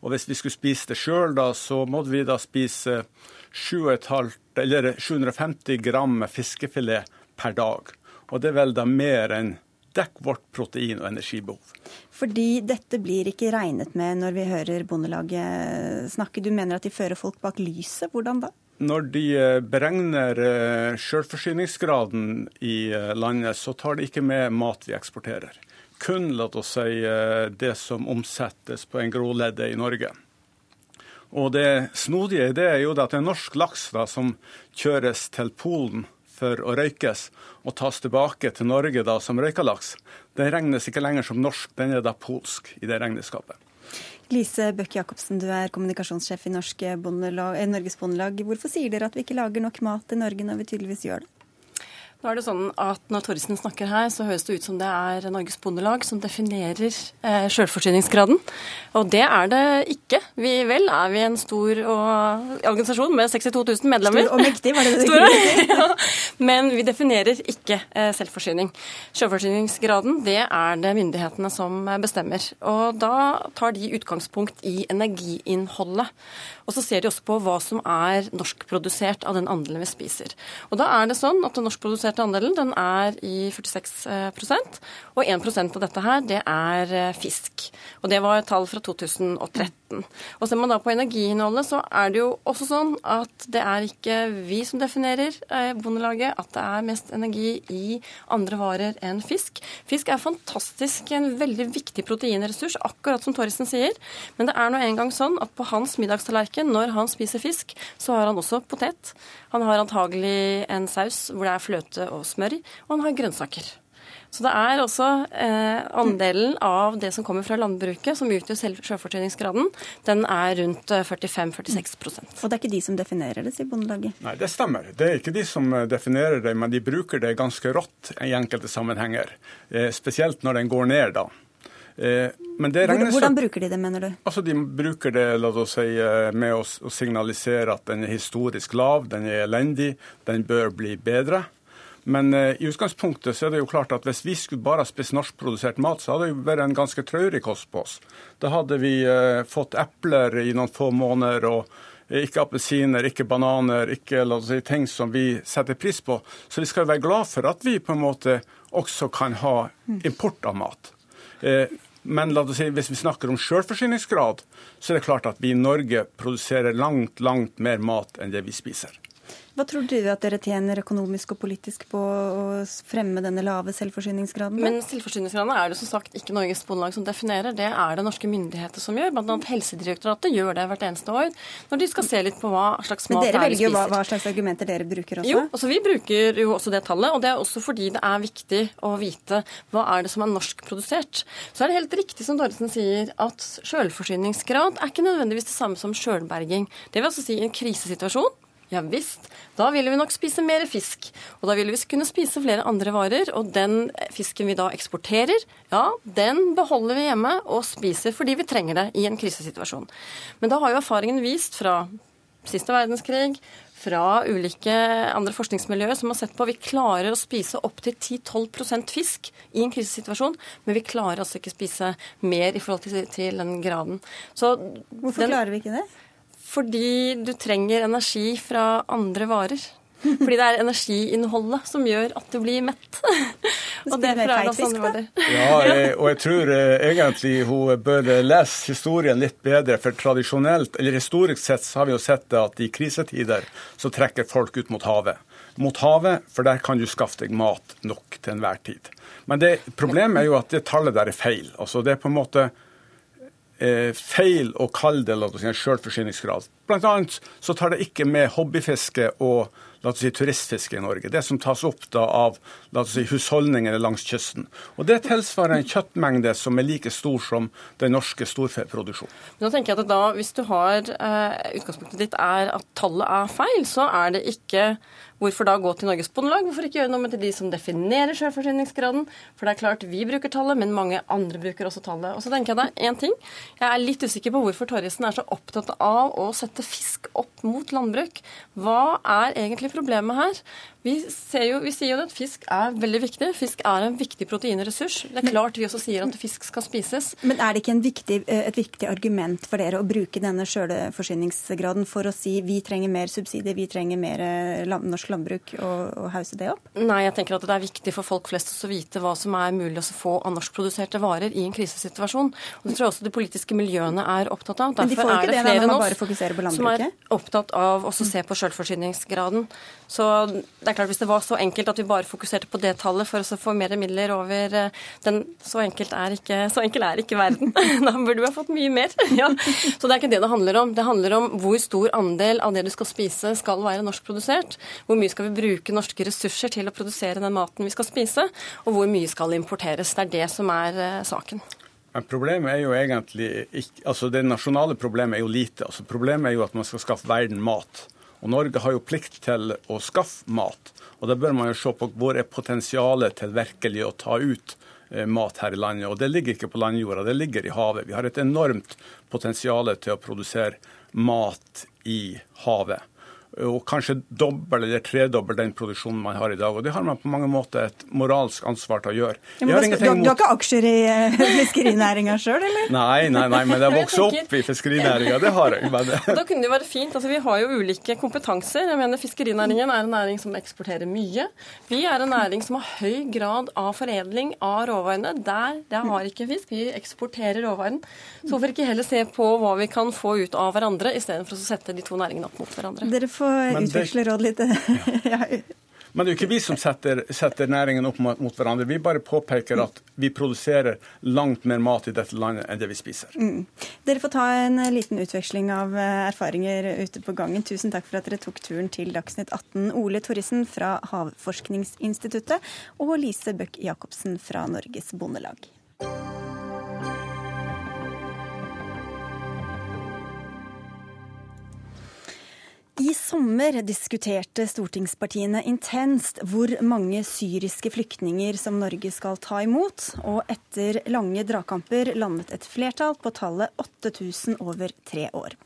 Og Hvis vi skulle spise det sjøl, så måtte vi da spise 750 gram fiskefilet per dag. Og det er vel da mer enn dekk vårt protein- og energibehov. Fordi dette blir ikke regnet med når vi hører Bondelaget snakke. Du mener at de fører folk bak lyset. Hvordan da? Når de eh, beregner eh, selvforsyningsgraden i eh, landet, så tar de ikke med mat vi eksporterer. Kun la oss si, det som omsettes på en gråledde i Norge. Og Det snodige i det er jo at det er norsk laks da, som kjøres til Polen for å røykes, og tas tilbake til Norge da som røykalaks. Den regnes ikke lenger som norsk, den er da polsk i det regnskapet. Lise Bøck Jacobsen, du er kommunikasjonssjef i eh, Norges Bondelag. Hvorfor sier dere at vi ikke lager nok mat i Norge når vi tydeligvis gjør det? Nå er det sånn at Når Torrisen snakker her, så høres det ut som det er Norges Bondelag som definerer eh, selvforsyningsgraden. Og det er det ikke. Vi vel er vi en stor og, organisasjon med 62 000 medlemmer. Stor og mektig, var det det du ja. Men vi definerer ikke eh, selvforsyning. Selvforsyningsgraden det er det myndighetene som bestemmer. Og da tar de utgangspunkt i energiinnholdet. Og så ser de også på hva som er norskprodusert av den andelen vi spiser. Og da er det sånn at den norskproduserte andelen den er i 46% og 1% av dette her, det er eh, fisk. Og det var tall fra 2013. Og ser man da på energiinnholdet, så er det jo også sånn at det er ikke vi som definerer eh, Bondelaget at det er mest energi i andre varer enn fisk. Fisk er fantastisk en veldig viktig proteinressurs, akkurat som Torrisen sier. Men det er nå engang sånn at på hans middagstallerken. Når han spiser fisk, så har han også potet. Han har antagelig en saus hvor det er fløte og smør, og han har grønnsaker. Så det er også eh, andelen av det som kommer fra landbruket, som utgjør selvforsyningsgraden, den er rundt 45-46 eh, Og det er ikke de som definerer det, sier Bondelaget? Nei, det stemmer. Det er ikke de som eh, definerer det, men de bruker det ganske rått i enkelte sammenhenger. Eh, spesielt når den går ned, da. Eh, hvordan, hvordan, bruker de det, mener du? Altså, De bruker det la oss si, med å signalisere at den er historisk lav, den er elendig, den bør bli bedre. Men eh, i utgangspunktet så er det jo klart at hvis vi skulle bare spist norskprodusert mat, så hadde det jo vært en ganske traurig kost på oss. Da hadde vi eh, fått epler i noen få måneder, og eh, ikke appelsiner, ikke bananer, ikke si, ting som vi setter pris på. Så vi skal være glad for at vi på en måte også kan ha import av mat. Men si, hvis vi snakker om selvforsyningsgrad, så er det klart at vi i Norge produserer langt, langt mer mat enn det vi spiser. Hva tror du at dere tjener økonomisk og politisk på å fremme denne lave selvforsyningsgraden? Men selvforsyningsgraden er det som sagt ikke Norges Bondelag som definerer, det er det norske myndigheter som gjør. Blant annet Helsedirektoratet gjør det hvert eneste år når de skal se litt på hva slags mat vi spiser. Men dere velger jo hva, hva, slags argumenter dere bruker også? Jo, altså vi bruker jo også det tallet, og det er også fordi det er viktig å vite hva er det som er norskprodusert. Så er det helt riktig som Dorresen sier, at selvforsyningsgrad er ikke nødvendigvis det samme som sjølberging. Det vil altså si en krisesituasjon Ja visst. Da ville vi nok spise mer fisk. Og da ville vi kunne spise flere andre varer. Og den fisken vi da eksporterer, ja, den beholder vi hjemme og spiser fordi vi trenger det i en krisesituasjon. Men da har jo erfaringen vist fra siste verdenskrig, fra ulike andre forskningsmiljøer som har sett på vi klarer å spise opptil 10-12% fisk i en krisesituasjon, men vi klarer altså ikke spise mer i forhold til, til den graden. Så Hvorfor den, klarer vi ikke det? Fordi du trenger energi fra andre varer. Fordi det er energiinnholdet som gjør at du blir mett. og derfor er det sånn andre varer. Ja, jeg, og jeg tror eh, egentlig hun bør lese historien litt bedre. For tradisjonelt, eller historisk sett, så har vi jo sett det at i krisetider så trekker folk ut mot havet. Mot havet, for der kan du skaffe deg mat nok til enhver tid. Men det, problemet er jo at det tallet der er feil. Altså det er på en måte eh, feil å kalle det si, en selvforsyningsgrad. Blant annet så tar det ikke med hobbyfiske og la oss si, turistfiske i Norge. Det som tas opp da av la oss si, husholdningene langs kysten. Og Det tilsvarer en kjøttmengde som er like stor som den norske storfeproduksjonen. Men da tenker jeg at da, Hvis du har eh, utgangspunktet ditt er at tallet er feil, så er det ikke Hvorfor da gå til Norges Bondelag? Hvorfor ikke gjøre noe med de som definerer selvforsyningsgraden? For det er klart, vi bruker tallet, men mange andre bruker også tallet. Og så tenker jeg da, én ting. Jeg er litt usikker på hvorfor Torrisen er så opptatt av å sette fisk opp mot landbruk. Hva er egentlig problemet her? Vi, jo, vi, sier jo at fisk er veldig viktig. Fisk er en viktig proteinressurs. Det er klart vi også sier at fisk skal spises. Men er det ikke viktig, eh, et viktig argument for dere å bruke denne sjølforsyningsgraden for å si vi trenger mer subsidier, vi trenger mer eh, norsk landbruk, og, og hause det opp? Nei, jeg tenker at det er viktig for folk flest å vite hva som er mulig å få av norskproduserte varer i en krisesituasjon. Og Det tror jeg også de politiske miljøene er opptatt av. Derfor Men de ikke det bare fokuserer på landbruket? Som er opptatt av å se på sjølforsyningsgraden. Så det det er klart Hvis det var så enkelt at vi bare fokuserte på det tallet for å få mer midler over eh, den, så, enkelt er ikke, så enkel er ikke verden. da burde vi ha fått mye mer. ja. Så det er ikke det det handler om. Det handler om hvor stor andel av det du skal spise skal være norskprodusert. Hvor mye skal vi bruke norske ressurser til å produsere den maten vi skal spise, og hvor mye skal importeres. Det er det som er uh, saken. Men problemet er jo egentlig ikke, altså Det nasjonale problemet er jo lite. altså Problemet er jo at man skal skaffe verden mat. Og Norge har jo plikt til å skaffe mat. Og da bør man jo se på hvor er potensialet til virkelig å ta ut eh, mat her i landet. Og det ligger ikke på landjorda, det ligger i havet. Vi har et enormt potensial til å produsere mat i havet og kanskje dobbel eller tredobbel den produksjonen man har i dag. Og det har man på mange måter et moralsk ansvar til å gjøre. Ja, har du, du, har ikke aksjer i uh, fiskerinæringa sjøl, eller? Nei, nei, nei, men jeg vokste opp i fiskerinæringa, det har jeg. Men... da kunne det være fint. altså Vi har jo ulike kompetanser. Jeg mener Fiskerinæringen er en næring som eksporterer mye. Vi er en næring som har høy grad av foredling av råvarene. Der, der har ikke fisk. Vi eksporterer råvaren. Så hvorfor ikke heller se på hva vi kan få ut av hverandre, istedenfor å sette de to næringene opp mot hverandre. Dere får utveksle råd litt. ja. Men det er jo ikke vi som setter, setter næringen opp mot, mot, hverandre. Vi bare påpeker at vi produserer langt mer mat i dette landet enn det vi spiser. Mm. Dere får ta en liten utveksling av eh, erfaringer ute på gangen. Tusen takk for at dere tok turen til Dagsnytt 18. Ole Torrisen fra Havforskningsinstituttet og Lise Bøck Jacobsen fra Norges Bondelag. I sommer diskuterte stortingspartiene intenst hvor mange syriske flyktninger som Norge skal ta imot, og etter lange dragkamper landet et flertall på tallet 8000 over tre år.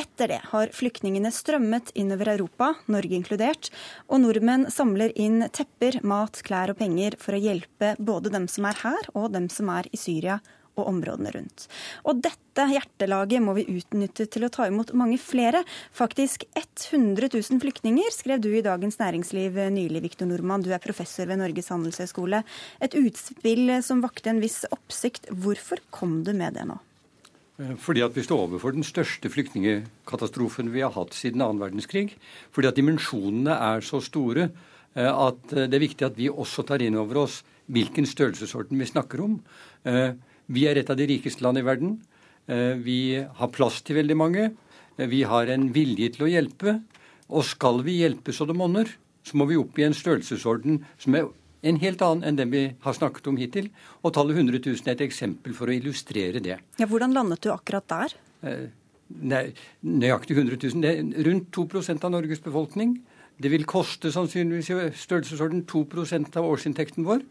Etter det har flyktningene strømmet innover Europa, Norge inkludert, og nordmenn samler inn tepper, mat, klær og penger for å hjelpe både dem som er her og dem som er i Syria og områdene rundt. Og dette hjertelaget må vi utnytte til å ta imot mange flere. Faktisk 100 000 flyktninger, skrev du i Dagens Næringsliv nylig, Viktor Nordmann. Du er professor ved Norges handelshøyskole. Et utspill som vakte en viss oppsikt. Hvorfor kom du med det nå? Eh, fordi at vi står overfor den største flyktningkatastrofen vi har hatt siden annen verdenskrig. Fordi at dimensjonene er så store eh, at det er viktig at vi også tar inn over oss hvilken størrelsesorden vi snakker om. Vi er et av de rikeste land i verden. Eh, vi har plass til veldig mange. Eh, vi har en vilje til å hjelpe. Og skal vi hjelpe så det monner, så må vi opp i en størrelsesorden som er en helt annen enn den vi har snakket om hittil. Og tallet 100 000 er et eksempel for å illustrere det. Ja, Hvordan landet du akkurat der? Eh, nei, nøyaktig 100 000. Det er rundt 2% av Norges befolkning. Det vil koste sannsynligvis i størrelsesorden 2 av årsinntekten vår,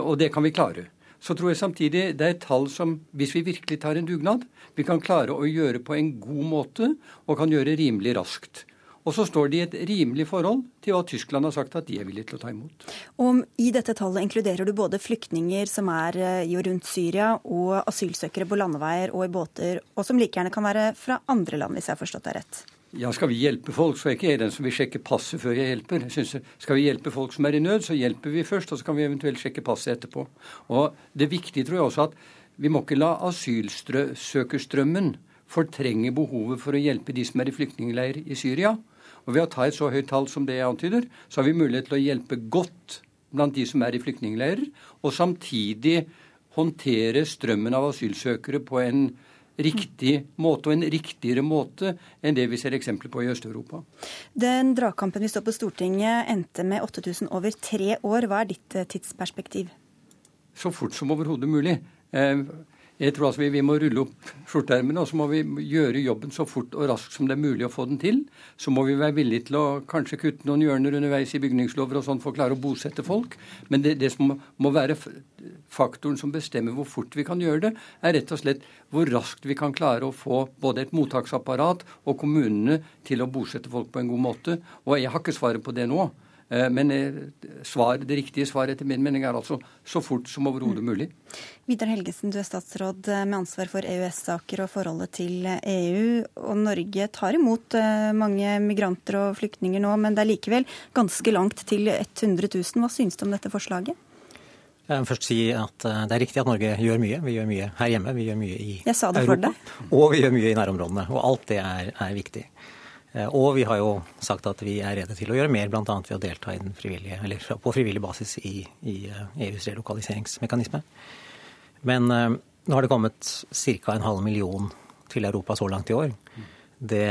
og det kan vi klare. Så tror jeg samtidig det er et tall som, hvis vi virkelig tar en dugnad, vi kan klare å gjøre på en god måte og kan gjøre rimelig raskt. Og så står det i et rimelig forhold til hva Tyskland har sagt at de er villige til å ta imot. Om I dette tallet inkluderer du både flyktninger som er eh, i og rundt Syria, og asylsøkere på landeveier og i båter, og som like gjerne kan være fra andre land, hvis jeg har forstått deg rett? Ja, Skal vi hjelpe folk, så er ikke jeg den som vil sjekke passet før jeg hjelper. Jeg synes, skal vi hjelpe folk som er i nød, så hjelper vi først, og så kan vi eventuelt sjekke passet etterpå. Og Det viktige tror jeg også at vi må ikke la asylsøkerstrømmen fortrenge behovet for å hjelpe de som er i flyktningleir i Syria. Og Ved å ta et så høyt tall som det jeg antyder, så har vi mulighet til å hjelpe godt blant de som er i flyktningleirer, og samtidig håndtere strømmen av asylsøkere på en riktig måte, og en riktigere måte enn det vi ser eksempler på i Øst-Europa. Den dragkampen vi står på Stortinget endte med 8000 over tre år. Hva er ditt eh, tidsperspektiv? Så fort som overhodet mulig. Jeg tror altså vi, vi må rulle opp skjorteermene, og så må vi gjøre jobben så fort og raskt som det er mulig å få den til. Så må vi være villige til å kanskje kutte noen hjørner underveis i bygningslover og sånn for å klare å bosette folk. Men det, det som må være faktoren som bestemmer hvor fort vi kan gjøre det, er rett og slett hvor raskt vi kan klare å få både et mottaksapparat og kommunene til å bosette folk på en god måte. Og jeg har ikke svaret på det nå. Eh, men eh, svar, det riktige svaret etter min mening er altså så fort som overhodet mulig. Vidar Helgesen, du er statsråd eh, med ansvar for EØS-saker og forholdet til EU. Og Norge tar imot mange migranter og flyktninger nå, men det er likevel ganske langt til 100 000. Hva synes du om dette forslaget? Jeg vil først si at Det er riktig at Norge gjør mye. Vi gjør mye her hjemme, vi gjør mye i Jeg sa det Europa. Og vi gjør mye i nærområdene. Og alt det er, er viktig. Eh, og vi har jo sagt at vi er rede til å gjøre mer, bl.a. ved å delta på frivillig basis i, i EUs eh, e relokaliseringsmekanisme. Men uh, nå har det kommet ca. en halv million til Europa så langt i år. Det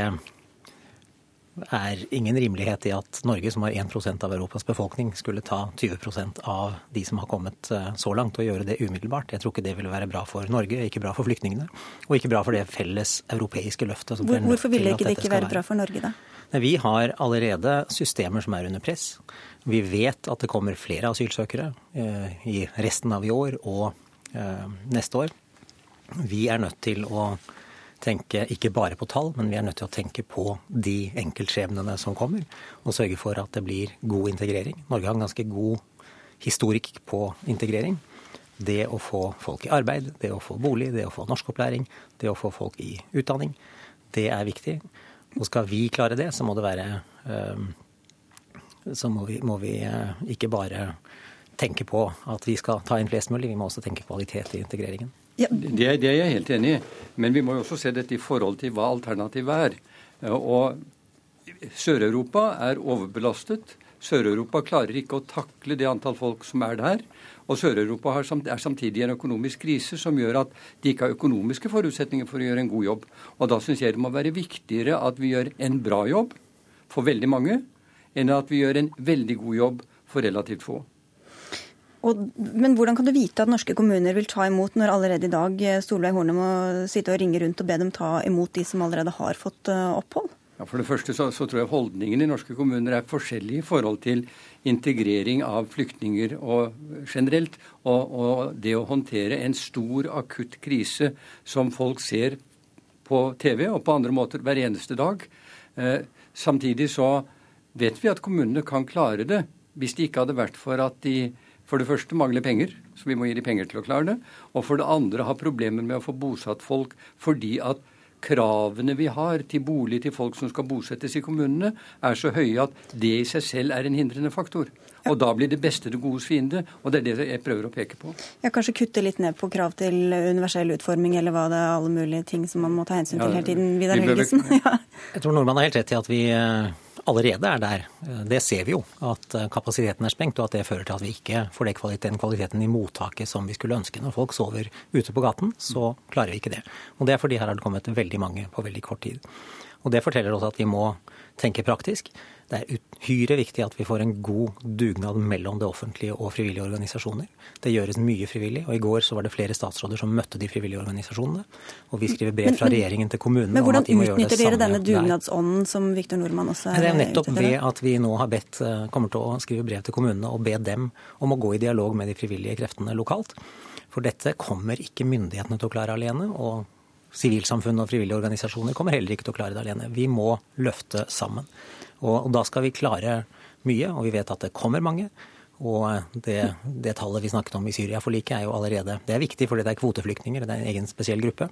er ingen rimelighet i at Norge, som har 1% av Europas befolkning, skulle ta 20% av de som har kommet eh, så langt, og gjøre det umiddelbart. Jeg tror ikke det ville være bra for Norge, ikke bra for flyktningene, og ikke bra for det felles europeiske løftet. Hvor, hvorfor ville ikke det ikke være bra for Norge, da? Vi har allerede systemer som er under press. Vi vet at det kommer flere asylsøkere eh, i resten av i år og eh, neste år. Vi er nødt til å tenke ikke bare på tall, men vi er nødt til å tenke på de enkeltskjebnene som kommer, og sørge for at det blir god integrering. Norge har en ganske god historikk på integrering. Det å få folk i arbeid, det å få bolig, det å få norskopplæring, det å få folk i utdanning, det er viktig. Og skal vi klare det, så må det være eh, Så må vi, må vi eh, ikke bare tenke på at vi skal ta inn flest mulig, vi må også tenke kvalitet i integreringen. Ja. Det, det, er jeg helt enig i. Men vi må jo også se dette i forhold til hva alternativet er. Og Sør-Europa er overbelastet. Sør-Europa klarer ikke å takle det antall folk som er der. Og Sør-Europa er samtidig en økonomisk krise som gjør at de ikke har økonomiske forutsetninger for å gjøre en god jobb. Og da syns jeg det må være viktigere at vi gjør en bra jobb for veldig mange, enn at vi gjør en veldig god jobb for relativt få. Og, men hvordan kan du vite at norske kommuner vil ta imot, når allerede i dag eh, Solveig Horne må sitte og ringe rundt og be dem ta imot de som allerede har fått uh, opphold? Ja, For det første så, så, tror jeg holdningen i norske kommuner er forskjellig i forhold til integrering av flyktninger og generelt, og, og det å håndtere en stor, akutt krise som folk ser på TV og på andre måter hver eneste dag. Eh, samtidig så vet vi at kommunene kan klare det hvis det ikke hadde vært for at de for det første mangler penger, så vi må gi de penger til å klare det. Og for det andre har problemer med å få bosatt folk fordi at kravene vi har til bolig til folk som skal bosettes i kommunene, er så høye at det i seg selv er en hindrende faktor. Og da blir det beste det godes fiende, og det er det jeg prøver å peke på. Ja, Kanskje kutte litt ned på krav til universell utforming, eller hva det er alle mulige ting som man må ta hensyn til hele tiden. Vidar Helgesen. ja. Jeg tror Nordmann har helt rett i at vi eh, allerede er der. Det ser vi jo, at eh, kapasiteten er sprengt, og at det fører til at vi ikke får den kvaliteten i mottaket som vi skulle ønske. Når folk sover ute på gaten, så klarer vi ikke det. Og det er fordi her har det kommet veldig mange på veldig kort tid. Og det forteller oss at vi må tenke praktisk. Det er uhyre viktig at vi får en god dugnad mellom det offentlige og frivillige organisasjoner. Det gjøres mye frivillig, og i går så var det flere statsråder som møtte de frivillige organisasjonene. Og vi skriver brev fra regjeringen til kommunene men, om at de må gjøre det samme. Men hvordan utnytter dere denne dugnadsånden som Viktor Nordmann også er Det er nettopp ved at vi nå har bedt, eh, kommer til å skrive brev til kommunene og be dem om å gå i dialog med de frivillige kreftene lokalt. For dette kommer ikke myndighetene til å klare alene. og Sivilsamfunn og frivillige organisasjoner kommer heller ikke til å klare det alene. Vi må løfte sammen. Og, og da skal vi klare mye, og vi vet at det kommer mange. Og det, det tallet vi snakket om i Syria-forliket er jo allerede Det er viktig fordi det er kvoteflyktninger, det er en egen spesiell gruppe.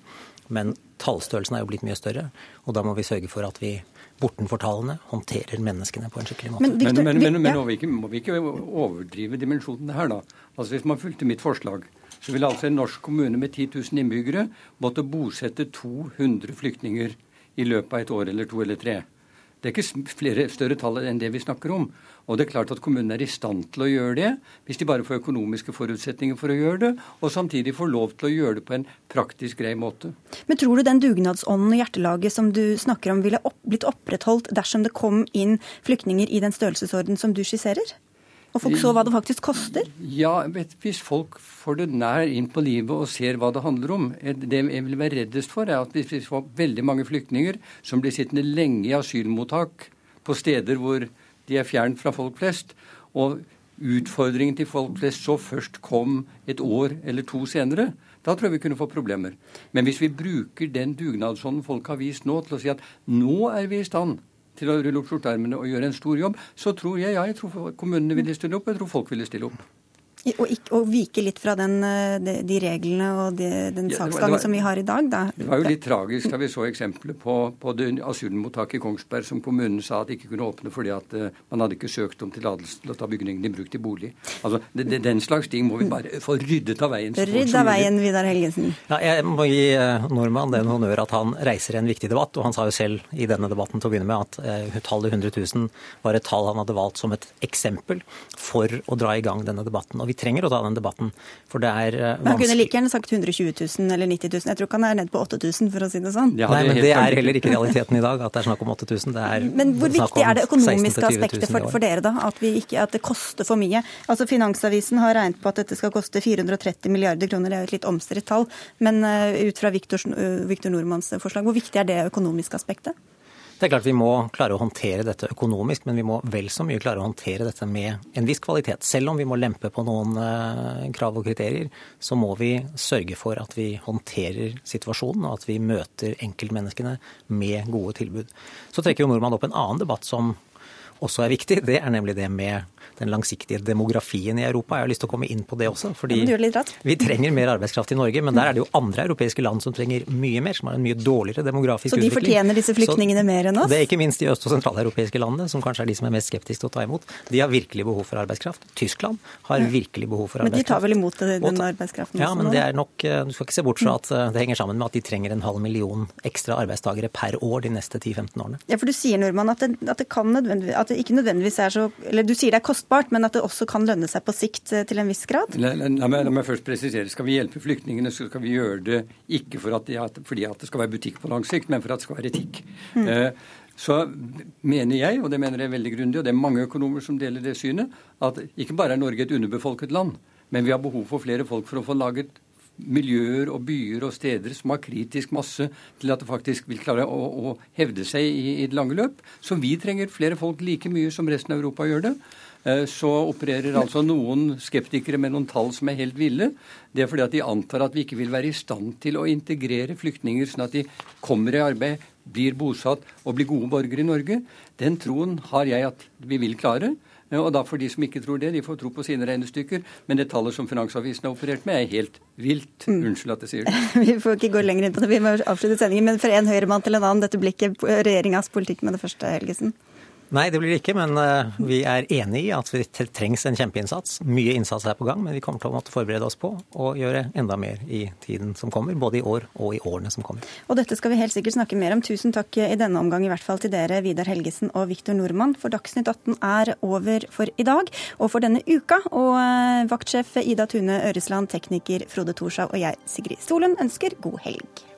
Men tallstørrelsen er jo blitt mye større, og da må vi sørge for at vi bortenfor tallene håndterer menneskene på en skikkelig måte. Men, Victor, men, men, men, men må, vi ikke, må, vi ikke, overdrive dimensjonene her, da? Altså Hvis man fulgte mitt forslag, så ville altså en norsk kommune med 10 000 innbyggere måtte bosette 200 flyktninger i løpet av et år eller to eller tre. Det er ikke flere større tall enn det vi snakker om. Og det er klart at kommunene er i stand til å gjøre det, hvis de bare får økonomiske forutsetninger for å gjøre det, og samtidig får lov til å gjøre det på en praktisk grei måte. Men tror du den dugnadsånden og hjertelaget som du snakker om, ville opp, blitt opprettholdt dersom det kom inn flyktninger i den størrelsesorden som du skisserer? Og folk så hva det faktisk koster? Ja, Hvis folk får det nær inn på livet og ser hva det handler om Det jeg vil være reddest for, er at hvis vi får veldig mange flyktninger som blir sittende lenge i asylmottak på steder hvor de er fjernt fra folk flest, og utfordringen til folk flest så først kom et år eller to senere, da tror jeg vi kunne få problemer. Men hvis vi bruker den dugnadsånden folk har vist nå, til å si at nå er vi i stand til å rulle opp skjorteermene og gjøre en stor jobb, så tror jeg ja, jeg tror kommunene ville stille opp, og jeg tror folk ville stille opp. Og, ikke, og, vike litt fra den, eh, de, de, reglene og de, den ja, saksgangen som vi har i dag? Da. Det var jo litt tragisk da vi så eksempelet på, på det asylmottaket i Kongsberg som kommunen sa at de ikke kunne åpne fordi at uh, man hadde ikke søkt om tillatelse til å ta bygningen i bruk til bolig. Altså, det, det, Den slags ting må vi bare få ryddet av veien. Rydd av veien, Vidar Helgesen. Ja, jeg må gi uh, Nordmann den honnør at han reiser en viktig debatt. Og han sa jo selv i denne debatten til å begynne med at uh, tallet 100 000 var et tall han hadde valgt som et eksempel for å dra i gang denne debatten. Og vi trenger å ta den debatten. For det er vanskelig. Han kunne like gjerne sagt 120 000 eller 90 000. Jeg tror ikke han er nede på 8000, for å si det sånn. Ja, Nei, men det er heller ikke realiteten i dag, at det er snakk om 8000. Det er men hvor viktig er det økonomiske aspektet for, for, dere, da? At, ikke, at, det koster for mye? Altså Finansavisen har regnet på at dette skal koste 430 milliarder kroner. Det er jo et litt omstridt tall. Men uh, ut fra Viktor, Viktor Nordmanns forslag, hvor viktig er det økonomiske aspektet? Det er klart Vi må klare å håndtere dette økonomisk, men vi må vel så mye klare å håndtere dette med en viss kvalitet. Selv om vi må lempe på noen eh, krav og kriterier, så må vi sørge for at vi håndterer situasjonen, og at vi møter enkeltmenneskene med gode tilbud. Så trekker jo Nordmann opp en annen debatt som også er viktig. Det er nemlig det med den langsiktige demografien i Europa. Jeg har lyst til å komme inn på det også. fordi Vi trenger mer arbeidskraft i Norge, men der er det jo andre europeiske land som trenger mye mer, som har en mye dårligere demografisk utvikling. Så de fortjener disse flyktningene mer enn oss? Det er ikke minst de øst- og sentraleuropeiske landene, som kanskje er de som er mest skeptiske til å ta imot. De har virkelig behov for arbeidskraft. Tyskland har virkelig behov for arbeidskraft. Men de tar vel imot den arbeidskraften ja, også? Ja, men det er nok eh, Du skal ikke se bort fra at eh, det henger sammen med at de trenger en halv million ekstra arbeidstakere per år de neste 10-15 årene. Ja, for du sier, Norman, at det, at det, nødvendig, at det ikke nødvendigvis er så Eller du sier det er kostbart, men at det også kan lønne seg på sikt eh, til en viss grad? La, la, la, meg, la meg, først presisere. Skal vi hjelpe flyktningene, så skal vi gjøre det ikke for at de, fordi at det skal være butikk på lang sikt, men for at det skal være etikk. Mm. Eh, så mener jeg, og det mener jeg veldig grundig, og det er mange økonomer som deler det synet, at ikke bare er Norge et underbefolket land, men vi har behov for flere folk for å få laget miljøer og byer og steder som har kritisk masse til at det faktisk vil klare å, å hevde seg i, i, det lange løp. Så vi trenger flere folk like mye som resten av Europa gjør det. Eh, så opererer altså noen skeptikere med noen tall som er helt ville. Det er fordi at de antar at vi ikke vil være i stand til å integrere flyktninger sånn at de kommer i arbeid, blir bosatt og blir gode borgere i Norge. Den troen har jeg at vi vil klare. Eh, og da får de som ikke tror det, de får tro på sine regnestykker. Men det tallet som Finansavisen har operert med, er helt vilt. Mm. Unnskyld at jeg sier det. vi får ikke gå lenger inn på det, vi må avslutte sendingen. Men fra en høyremann til en annen, dette blikket på regjeringas politikk med det første, Helgesen. Nei, det blir det ikke, men eh, vi er enig i at det trengs en kjempeinnsats. Mye innsats er på gang, men vi kommer til å måtte forberede oss på å gjøre enda mer i tiden som kommer. Både i år og i årene som kommer. Og dette skal vi helt sikkert snakke mer om. Tusen takk i denne omgang i hvert fall til dere, Vidar Helgesen og Viktor Nordmann. For Dagsnytt 18 er over for i dag og for denne uka. Og eh, vaktsjef Ida Tune Øresland, tekniker Frode Thorshaug og jeg, Sigrid Solund, ønsker god helg.